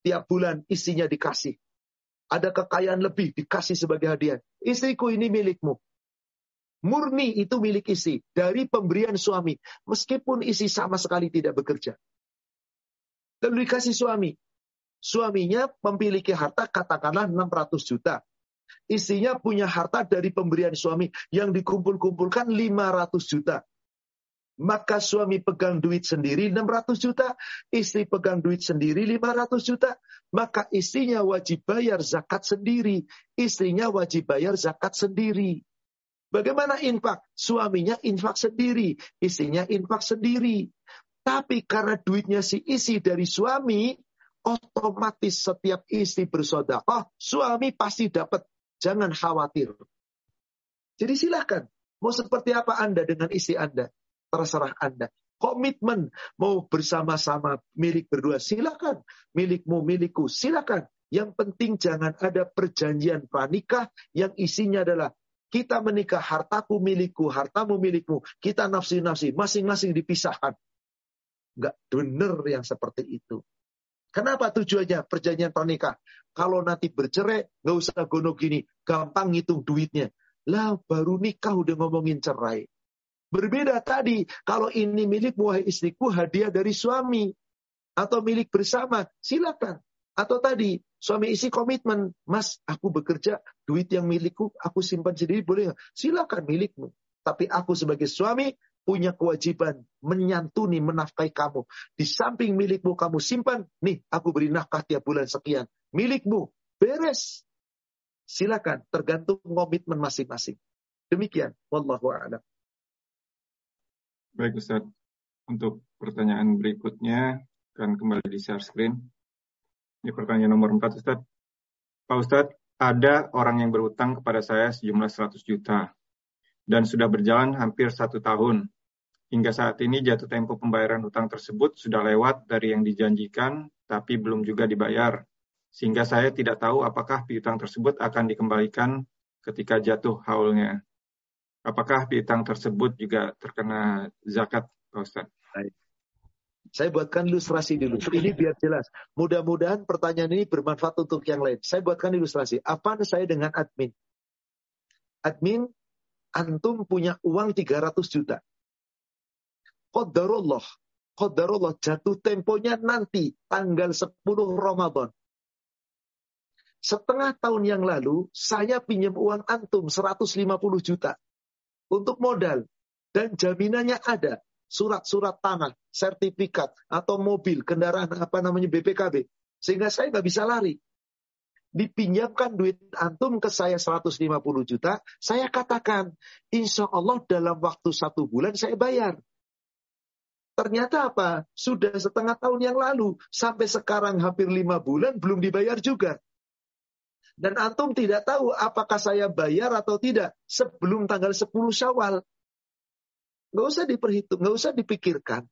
Tiap bulan istrinya dikasih. Ada kekayaan lebih dikasih sebagai hadiah. Istriku ini milikmu. Murni itu milik istri. Dari pemberian suami. Meskipun istri sama sekali tidak bekerja. Lalu dikasih suami. suaminya memiliki harta katakanlah 600 juta. Istrinya punya harta dari pemberian suami yang dikumpul-kumpulkan 500 juta. Maka suami pegang duit sendiri 600 juta, istri pegang duit sendiri 500 juta, maka istrinya wajib bayar zakat sendiri, istrinya wajib bayar zakat sendiri. Bagaimana infak? Suaminya infak sendiri, istrinya infak sendiri. Tapi karena duitnya si isi dari suami, otomatis setiap istri bersodakoh, suami pasti dapat. Jangan khawatir. Jadi silahkan. Mau seperti apa Anda dengan istri Anda? Terserah Anda. Komitmen mau bersama-sama milik berdua silakan. Milikmu milikku silakan. Yang penting jangan ada perjanjian pranikah yang isinya adalah kita menikah hartaku milikku, hartamu milikmu. Kita nafsi-nafsi, masing-masing dipisahkan. Enggak benar yang seperti itu. Kenapa tujuannya perjanjian pranikah? Kalau nanti bercerai, nggak usah gonok gini, gampang ngitung duitnya. Lah baru nikah udah ngomongin cerai. Berbeda tadi, kalau ini milik wahai istriku hadiah dari suami atau milik bersama, silakan. Atau tadi suami istri komitmen, Mas, aku bekerja, duit yang milikku aku simpan sendiri boleh Silakan milikmu. Tapi aku sebagai suami punya kewajiban menyantuni, menafkahi kamu. Di samping milikmu kamu simpan, nih aku beri nafkah tiap bulan sekian. Milikmu, beres. Silakan, tergantung komitmen masing-masing. Demikian, wallahu a'lam. Baik Ustaz, untuk pertanyaan berikutnya akan kembali di share screen. Ini pertanyaan nomor 4 Ustaz. Pak Ustaz, ada orang yang berutang kepada saya sejumlah 100 juta dan sudah berjalan hampir satu tahun. Hingga saat ini jatuh tempo pembayaran hutang tersebut sudah lewat dari yang dijanjikan tapi belum juga dibayar. Sehingga saya tidak tahu apakah piutang tersebut akan dikembalikan ketika jatuh haulnya. Apakah piutang tersebut juga terkena zakat, Pak Ustaz? Saya buatkan ilustrasi dulu. Ini biar jelas. Mudah-mudahan pertanyaan ini bermanfaat untuk yang lain. Saya buatkan ilustrasi. Apa saya dengan admin? Admin, antum punya uang 300 juta. Qadarullah. Qadarullah jatuh temponya nanti tanggal 10 Ramadan. Setengah tahun yang lalu, saya pinjam uang antum 150 juta untuk modal. Dan jaminannya ada. Surat-surat tanah, sertifikat, atau mobil, kendaraan apa namanya BPKB. Sehingga saya nggak bisa lari. Dipinjamkan duit antum ke saya 150 juta, saya katakan, insya Allah dalam waktu satu bulan saya bayar. Ternyata apa? Sudah setengah tahun yang lalu, sampai sekarang hampir lima bulan belum dibayar juga. Dan antum tidak tahu apakah saya bayar atau tidak sebelum tanggal 10 Syawal. Nggak usah diperhitung, nggak usah dipikirkan.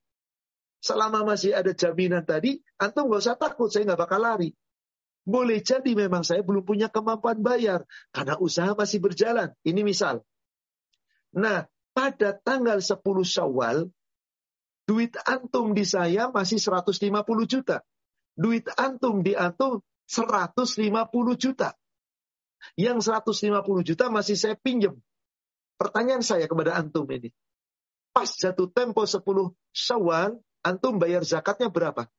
Selama masih ada jaminan tadi, antum nggak usah takut, saya nggak bakal lari. Boleh jadi memang saya belum punya kemampuan bayar, karena usaha masih berjalan. Ini misal. Nah, pada tanggal 10 Syawal, duit antum di saya masih 150 juta. Duit antum di antum 150 juta. Yang 150 juta masih saya pinjam. Pertanyaan saya kepada antum ini. Pas jatuh tempo 10 syawal, antum bayar zakatnya berapa?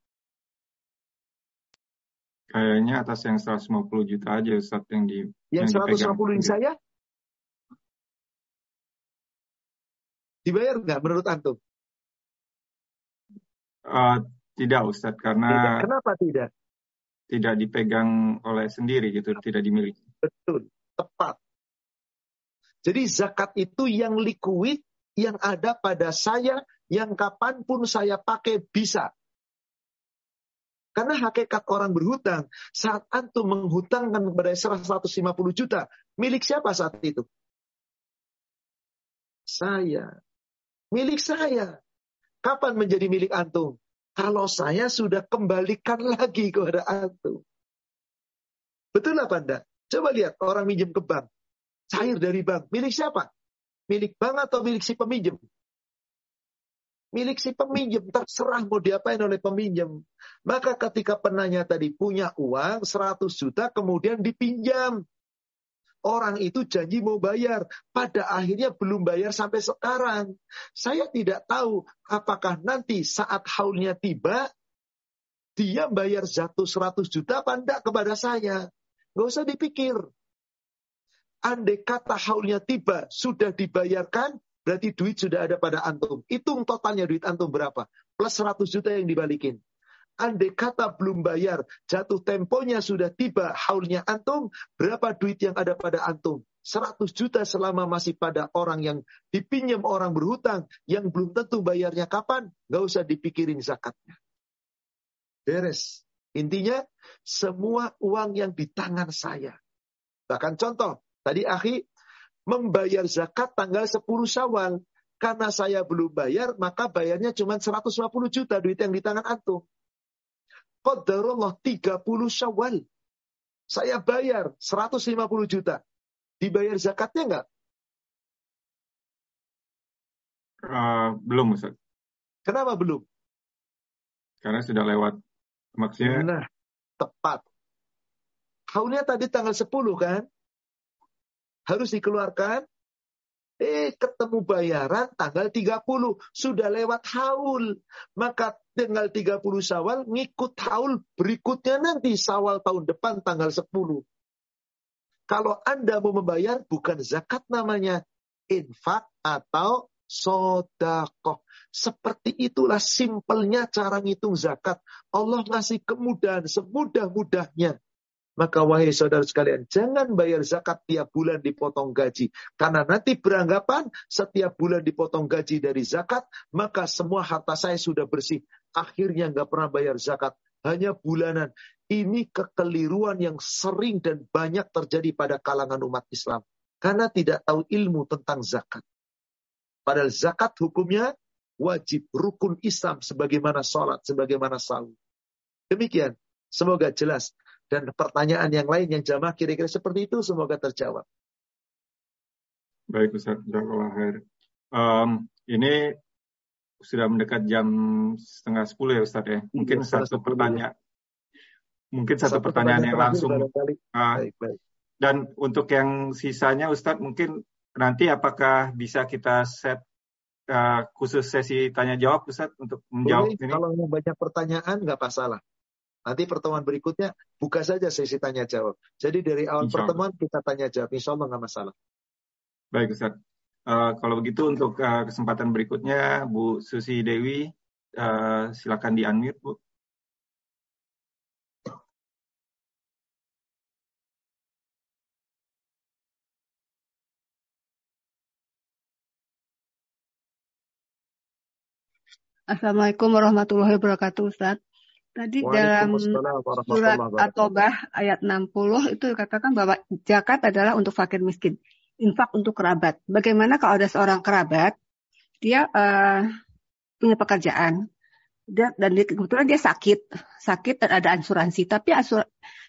Kayaknya atas yang 150 juta aja Ustaz yang di Yang, yang 150 ini saya? Dibayar nggak menurut antum? Uh, tidak Ustaz, karena... Tidak. Kenapa tidak? Tidak dipegang oleh sendiri gitu, tidak dimiliki. Betul, tepat. Jadi zakat itu yang liquid, yang ada pada saya, yang kapan pun saya pakai bisa. Karena hakikat orang berhutang, saat antum menghutangkan kepada 150 juta, milik siapa saat itu? Saya. Milik saya. Kapan menjadi milik antum? Kalau saya sudah kembalikan lagi kepada antum. Betul apa enggak? Coba lihat orang minjem ke bank. Cair dari bank. Milik siapa? Milik bank atau milik si peminjam? Milik si peminjam. Terserah mau diapain oleh peminjam. Maka ketika penanya tadi punya uang 100 juta kemudian dipinjam. Orang itu janji mau bayar. Pada akhirnya belum bayar sampai sekarang. Saya tidak tahu apakah nanti saat haulnya tiba, Dia bayar jatuh 100 juta apa enggak kepada saya? Nggak usah dipikir. Andai kata haulnya tiba, sudah dibayarkan, berarti duit sudah ada pada antum. Hitung totalnya duit antum berapa. Plus 100 juta yang dibalikin. Andai kata belum bayar, jatuh temponya sudah tiba, haulnya antum, berapa duit yang ada pada antum? 100 juta selama masih pada orang yang dipinjam orang berhutang, yang belum tentu bayarnya kapan, nggak usah dipikirin zakatnya. Beres. Intinya, semua uang yang di tangan saya. Bahkan contoh, tadi akhi membayar zakat tanggal 10 syawal. Karena saya belum bayar, maka bayarnya cuma 150 juta duit yang di tangan antum. Qadarullah 30 syawal. Saya bayar 150 juta. Dibayar zakatnya enggak? Uh, belum, Ustaz. Kenapa belum? Karena sudah lewat. Maksudnya? Nah, tepat. Haulnya tadi tanggal 10 kan? Harus dikeluarkan Eh, ketemu bayaran tanggal 30. Sudah lewat haul. Maka tanggal 30 sawal ngikut haul berikutnya nanti sawal tahun depan tanggal 10. Kalau Anda mau membayar bukan zakat namanya. Infak atau sodakoh. Seperti itulah simpelnya cara ngitung zakat. Allah ngasih kemudahan semudah-mudahnya. Maka wahai saudara sekalian, jangan bayar zakat tiap bulan dipotong gaji. Karena nanti beranggapan setiap bulan dipotong gaji dari zakat, maka semua harta saya sudah bersih. Akhirnya nggak pernah bayar zakat. Hanya bulanan. Ini kekeliruan yang sering dan banyak terjadi pada kalangan umat Islam. Karena tidak tahu ilmu tentang zakat. Padahal zakat hukumnya wajib rukun Islam sebagaimana sholat, sebagaimana sahur. Demikian. Semoga jelas dan pertanyaan yang lain yang jamaah kira-kira seperti itu semoga terjawab. Baik Ustaz, Jazakallah Um, ini sudah mendekat jam setengah sepuluh ya Ustaz ya. Iya, mungkin ya, satu pertanyaan. Mungkin satu, satu pertanyaan, yang langsung. Uh, baik, baik. Dan untuk yang sisanya Ustadz mungkin nanti apakah bisa kita set uh, khusus sesi tanya jawab Ustadz untuk menjawab Boleh, ini? Kalau banyak pertanyaan nggak masalah. Nanti pertemuan berikutnya buka saja sesi tanya jawab. Jadi dari awal pertemuan kita tanya jawab. Insya Allah nggak masalah. Baik Ustaz. Uh, kalau begitu untuk uh, kesempatan berikutnya Bu Susi Dewi uh, silakan di unmute Bu. Assalamualaikum warahmatullahi wabarakatuh Ustaz. Tadi dalam surat At-Taubah ayat 60 itu dikatakan bahwa zakat adalah untuk fakir miskin, infak untuk kerabat. Bagaimana kalau ada seorang kerabat, dia uh, punya pekerjaan, dia, dan dia, kebetulan dia sakit, sakit dan ada asuransi, tapi asur,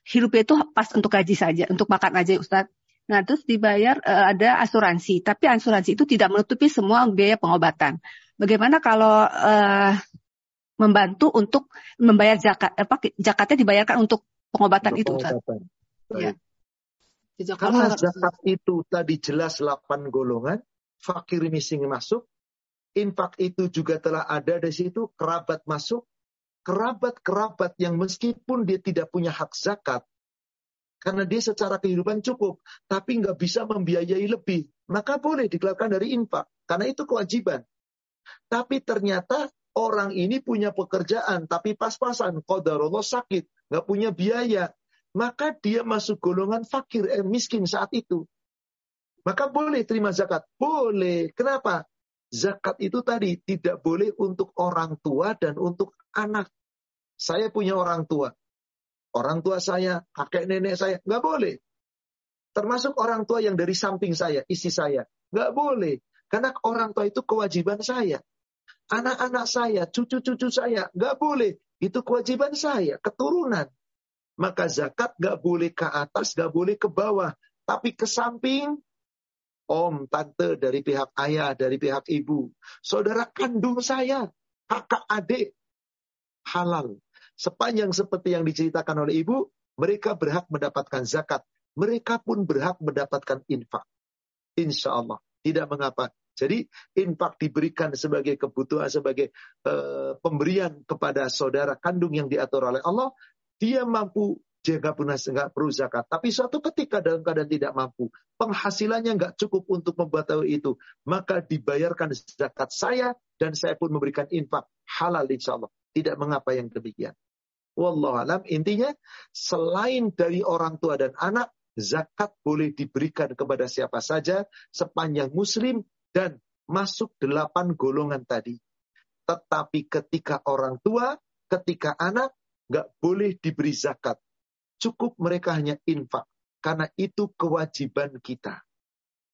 hidupnya itu pas untuk gaji saja, untuk makan aja Ustaz. Nah, terus dibayar uh, ada asuransi, tapi asuransi itu tidak menutupi semua biaya pengobatan. Bagaimana kalau uh, membantu untuk membayar zakat apa zakatnya dibayarkan untuk pengobatan untuk itu pengobatan. Ya. Karena zakat itu tadi jelas 8 golongan, fakir miskin masuk, infak itu juga telah ada di situ, kerabat masuk, kerabat-kerabat yang meskipun dia tidak punya hak zakat, karena dia secara kehidupan cukup, tapi nggak bisa membiayai lebih, maka boleh dikeluarkan dari infak, karena itu kewajiban. Tapi ternyata orang ini punya pekerjaan tapi pas-pasan qadarullah sakit, nggak punya biaya, maka dia masuk golongan fakir eh, miskin saat itu. Maka boleh terima zakat? Boleh. Kenapa? Zakat itu tadi tidak boleh untuk orang tua dan untuk anak. Saya punya orang tua. Orang tua saya, kakek nenek saya, nggak boleh. Termasuk orang tua yang dari samping saya, istri saya. Nggak boleh. Karena orang tua itu kewajiban saya. Anak-anak saya, cucu-cucu saya, nggak boleh. Itu kewajiban saya, keturunan. Maka zakat nggak boleh ke atas, nggak boleh ke bawah. Tapi ke samping, om, tante, dari pihak ayah, dari pihak ibu. Saudara kandung saya, kakak adik, halal. Sepanjang seperti yang diceritakan oleh ibu, mereka berhak mendapatkan zakat. Mereka pun berhak mendapatkan infak. Insya Allah. Tidak mengapa. Jadi infak diberikan sebagai kebutuhan, sebagai uh, pemberian kepada saudara kandung yang diatur oleh Allah, dia mampu jaga punas nggak perlu zakat. Tapi suatu ketika dalam keadaan tidak mampu, penghasilannya nggak cukup untuk membuat itu, maka dibayarkan zakat saya dan saya pun memberikan infak halal insya Allah. Tidak mengapa yang demikian. Wallahu alam. Intinya selain dari orang tua dan anak, zakat boleh diberikan kepada siapa saja sepanjang muslim dan masuk delapan golongan tadi. Tetapi ketika orang tua, ketika anak, nggak boleh diberi zakat. Cukup mereka hanya infak. Karena itu kewajiban kita.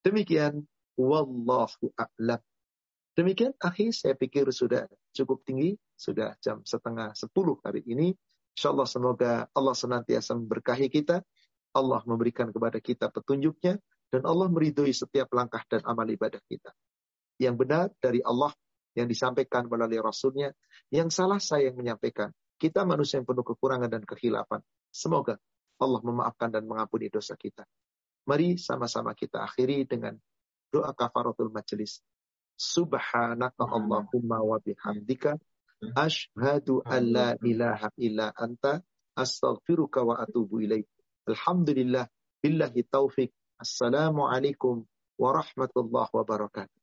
Demikian. Wallahu a'lam. Demikian, akhir saya pikir sudah cukup tinggi. Sudah jam setengah sepuluh hari ini. Insya Allah semoga Allah senantiasa memberkahi kita. Allah memberikan kepada kita petunjuknya. Dan Allah meridhoi setiap langkah dan amal ibadah kita. Yang benar dari Allah yang disampaikan melalui Rasulnya. Yang salah saya yang menyampaikan. Kita manusia yang penuh kekurangan dan kehilapan. Semoga Allah memaafkan dan mengampuni dosa kita. Mari sama-sama kita akhiri dengan doa kafaratul majelis. Subhanaka Allahumma wa bihamdika Ashhadu an la ilaha illa anta astaghfiruka wa atubu ilaik. Alhamdulillah billahi taufik. Assalamualaikum warahmatullahi wabarakatuh.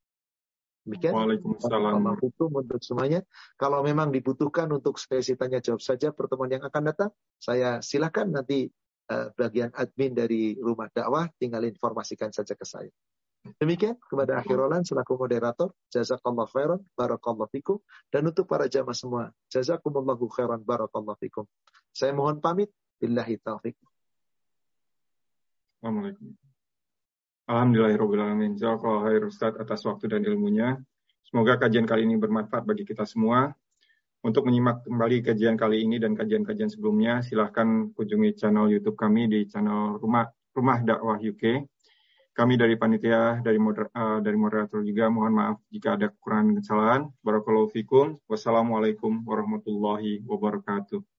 Demikian. Waalaikumsalam. Hukum untuk semuanya. Kalau memang dibutuhkan untuk sesi tanya jawab saja pertemuan yang akan datang, saya silakan nanti uh, bagian admin dari rumah dakwah tinggal informasikan saja ke saya. Demikian kepada akhirolan selaku moderator. Jazakallah khairan, barakallah fikum. Dan untuk para jamaah semua, jazakumullahu khairan, barakallah fikum. Saya mohon pamit. Billahi taufiq. Assalamualaikum. Alhamdulillahirrahmanirrahim. Jazakallah khair Ustaz atas waktu dan ilmunya. Semoga kajian kali ini bermanfaat bagi kita semua. Untuk menyimak kembali kajian kali ini dan kajian-kajian sebelumnya, silahkan kunjungi channel YouTube kami di channel Rumah Rumah Dakwah UK kami dari panitia, dari, moder, uh, dari moderator juga mohon maaf jika ada kekurangan kesalahan. Barakallahu fikum. Wassalamualaikum warahmatullahi wabarakatuh.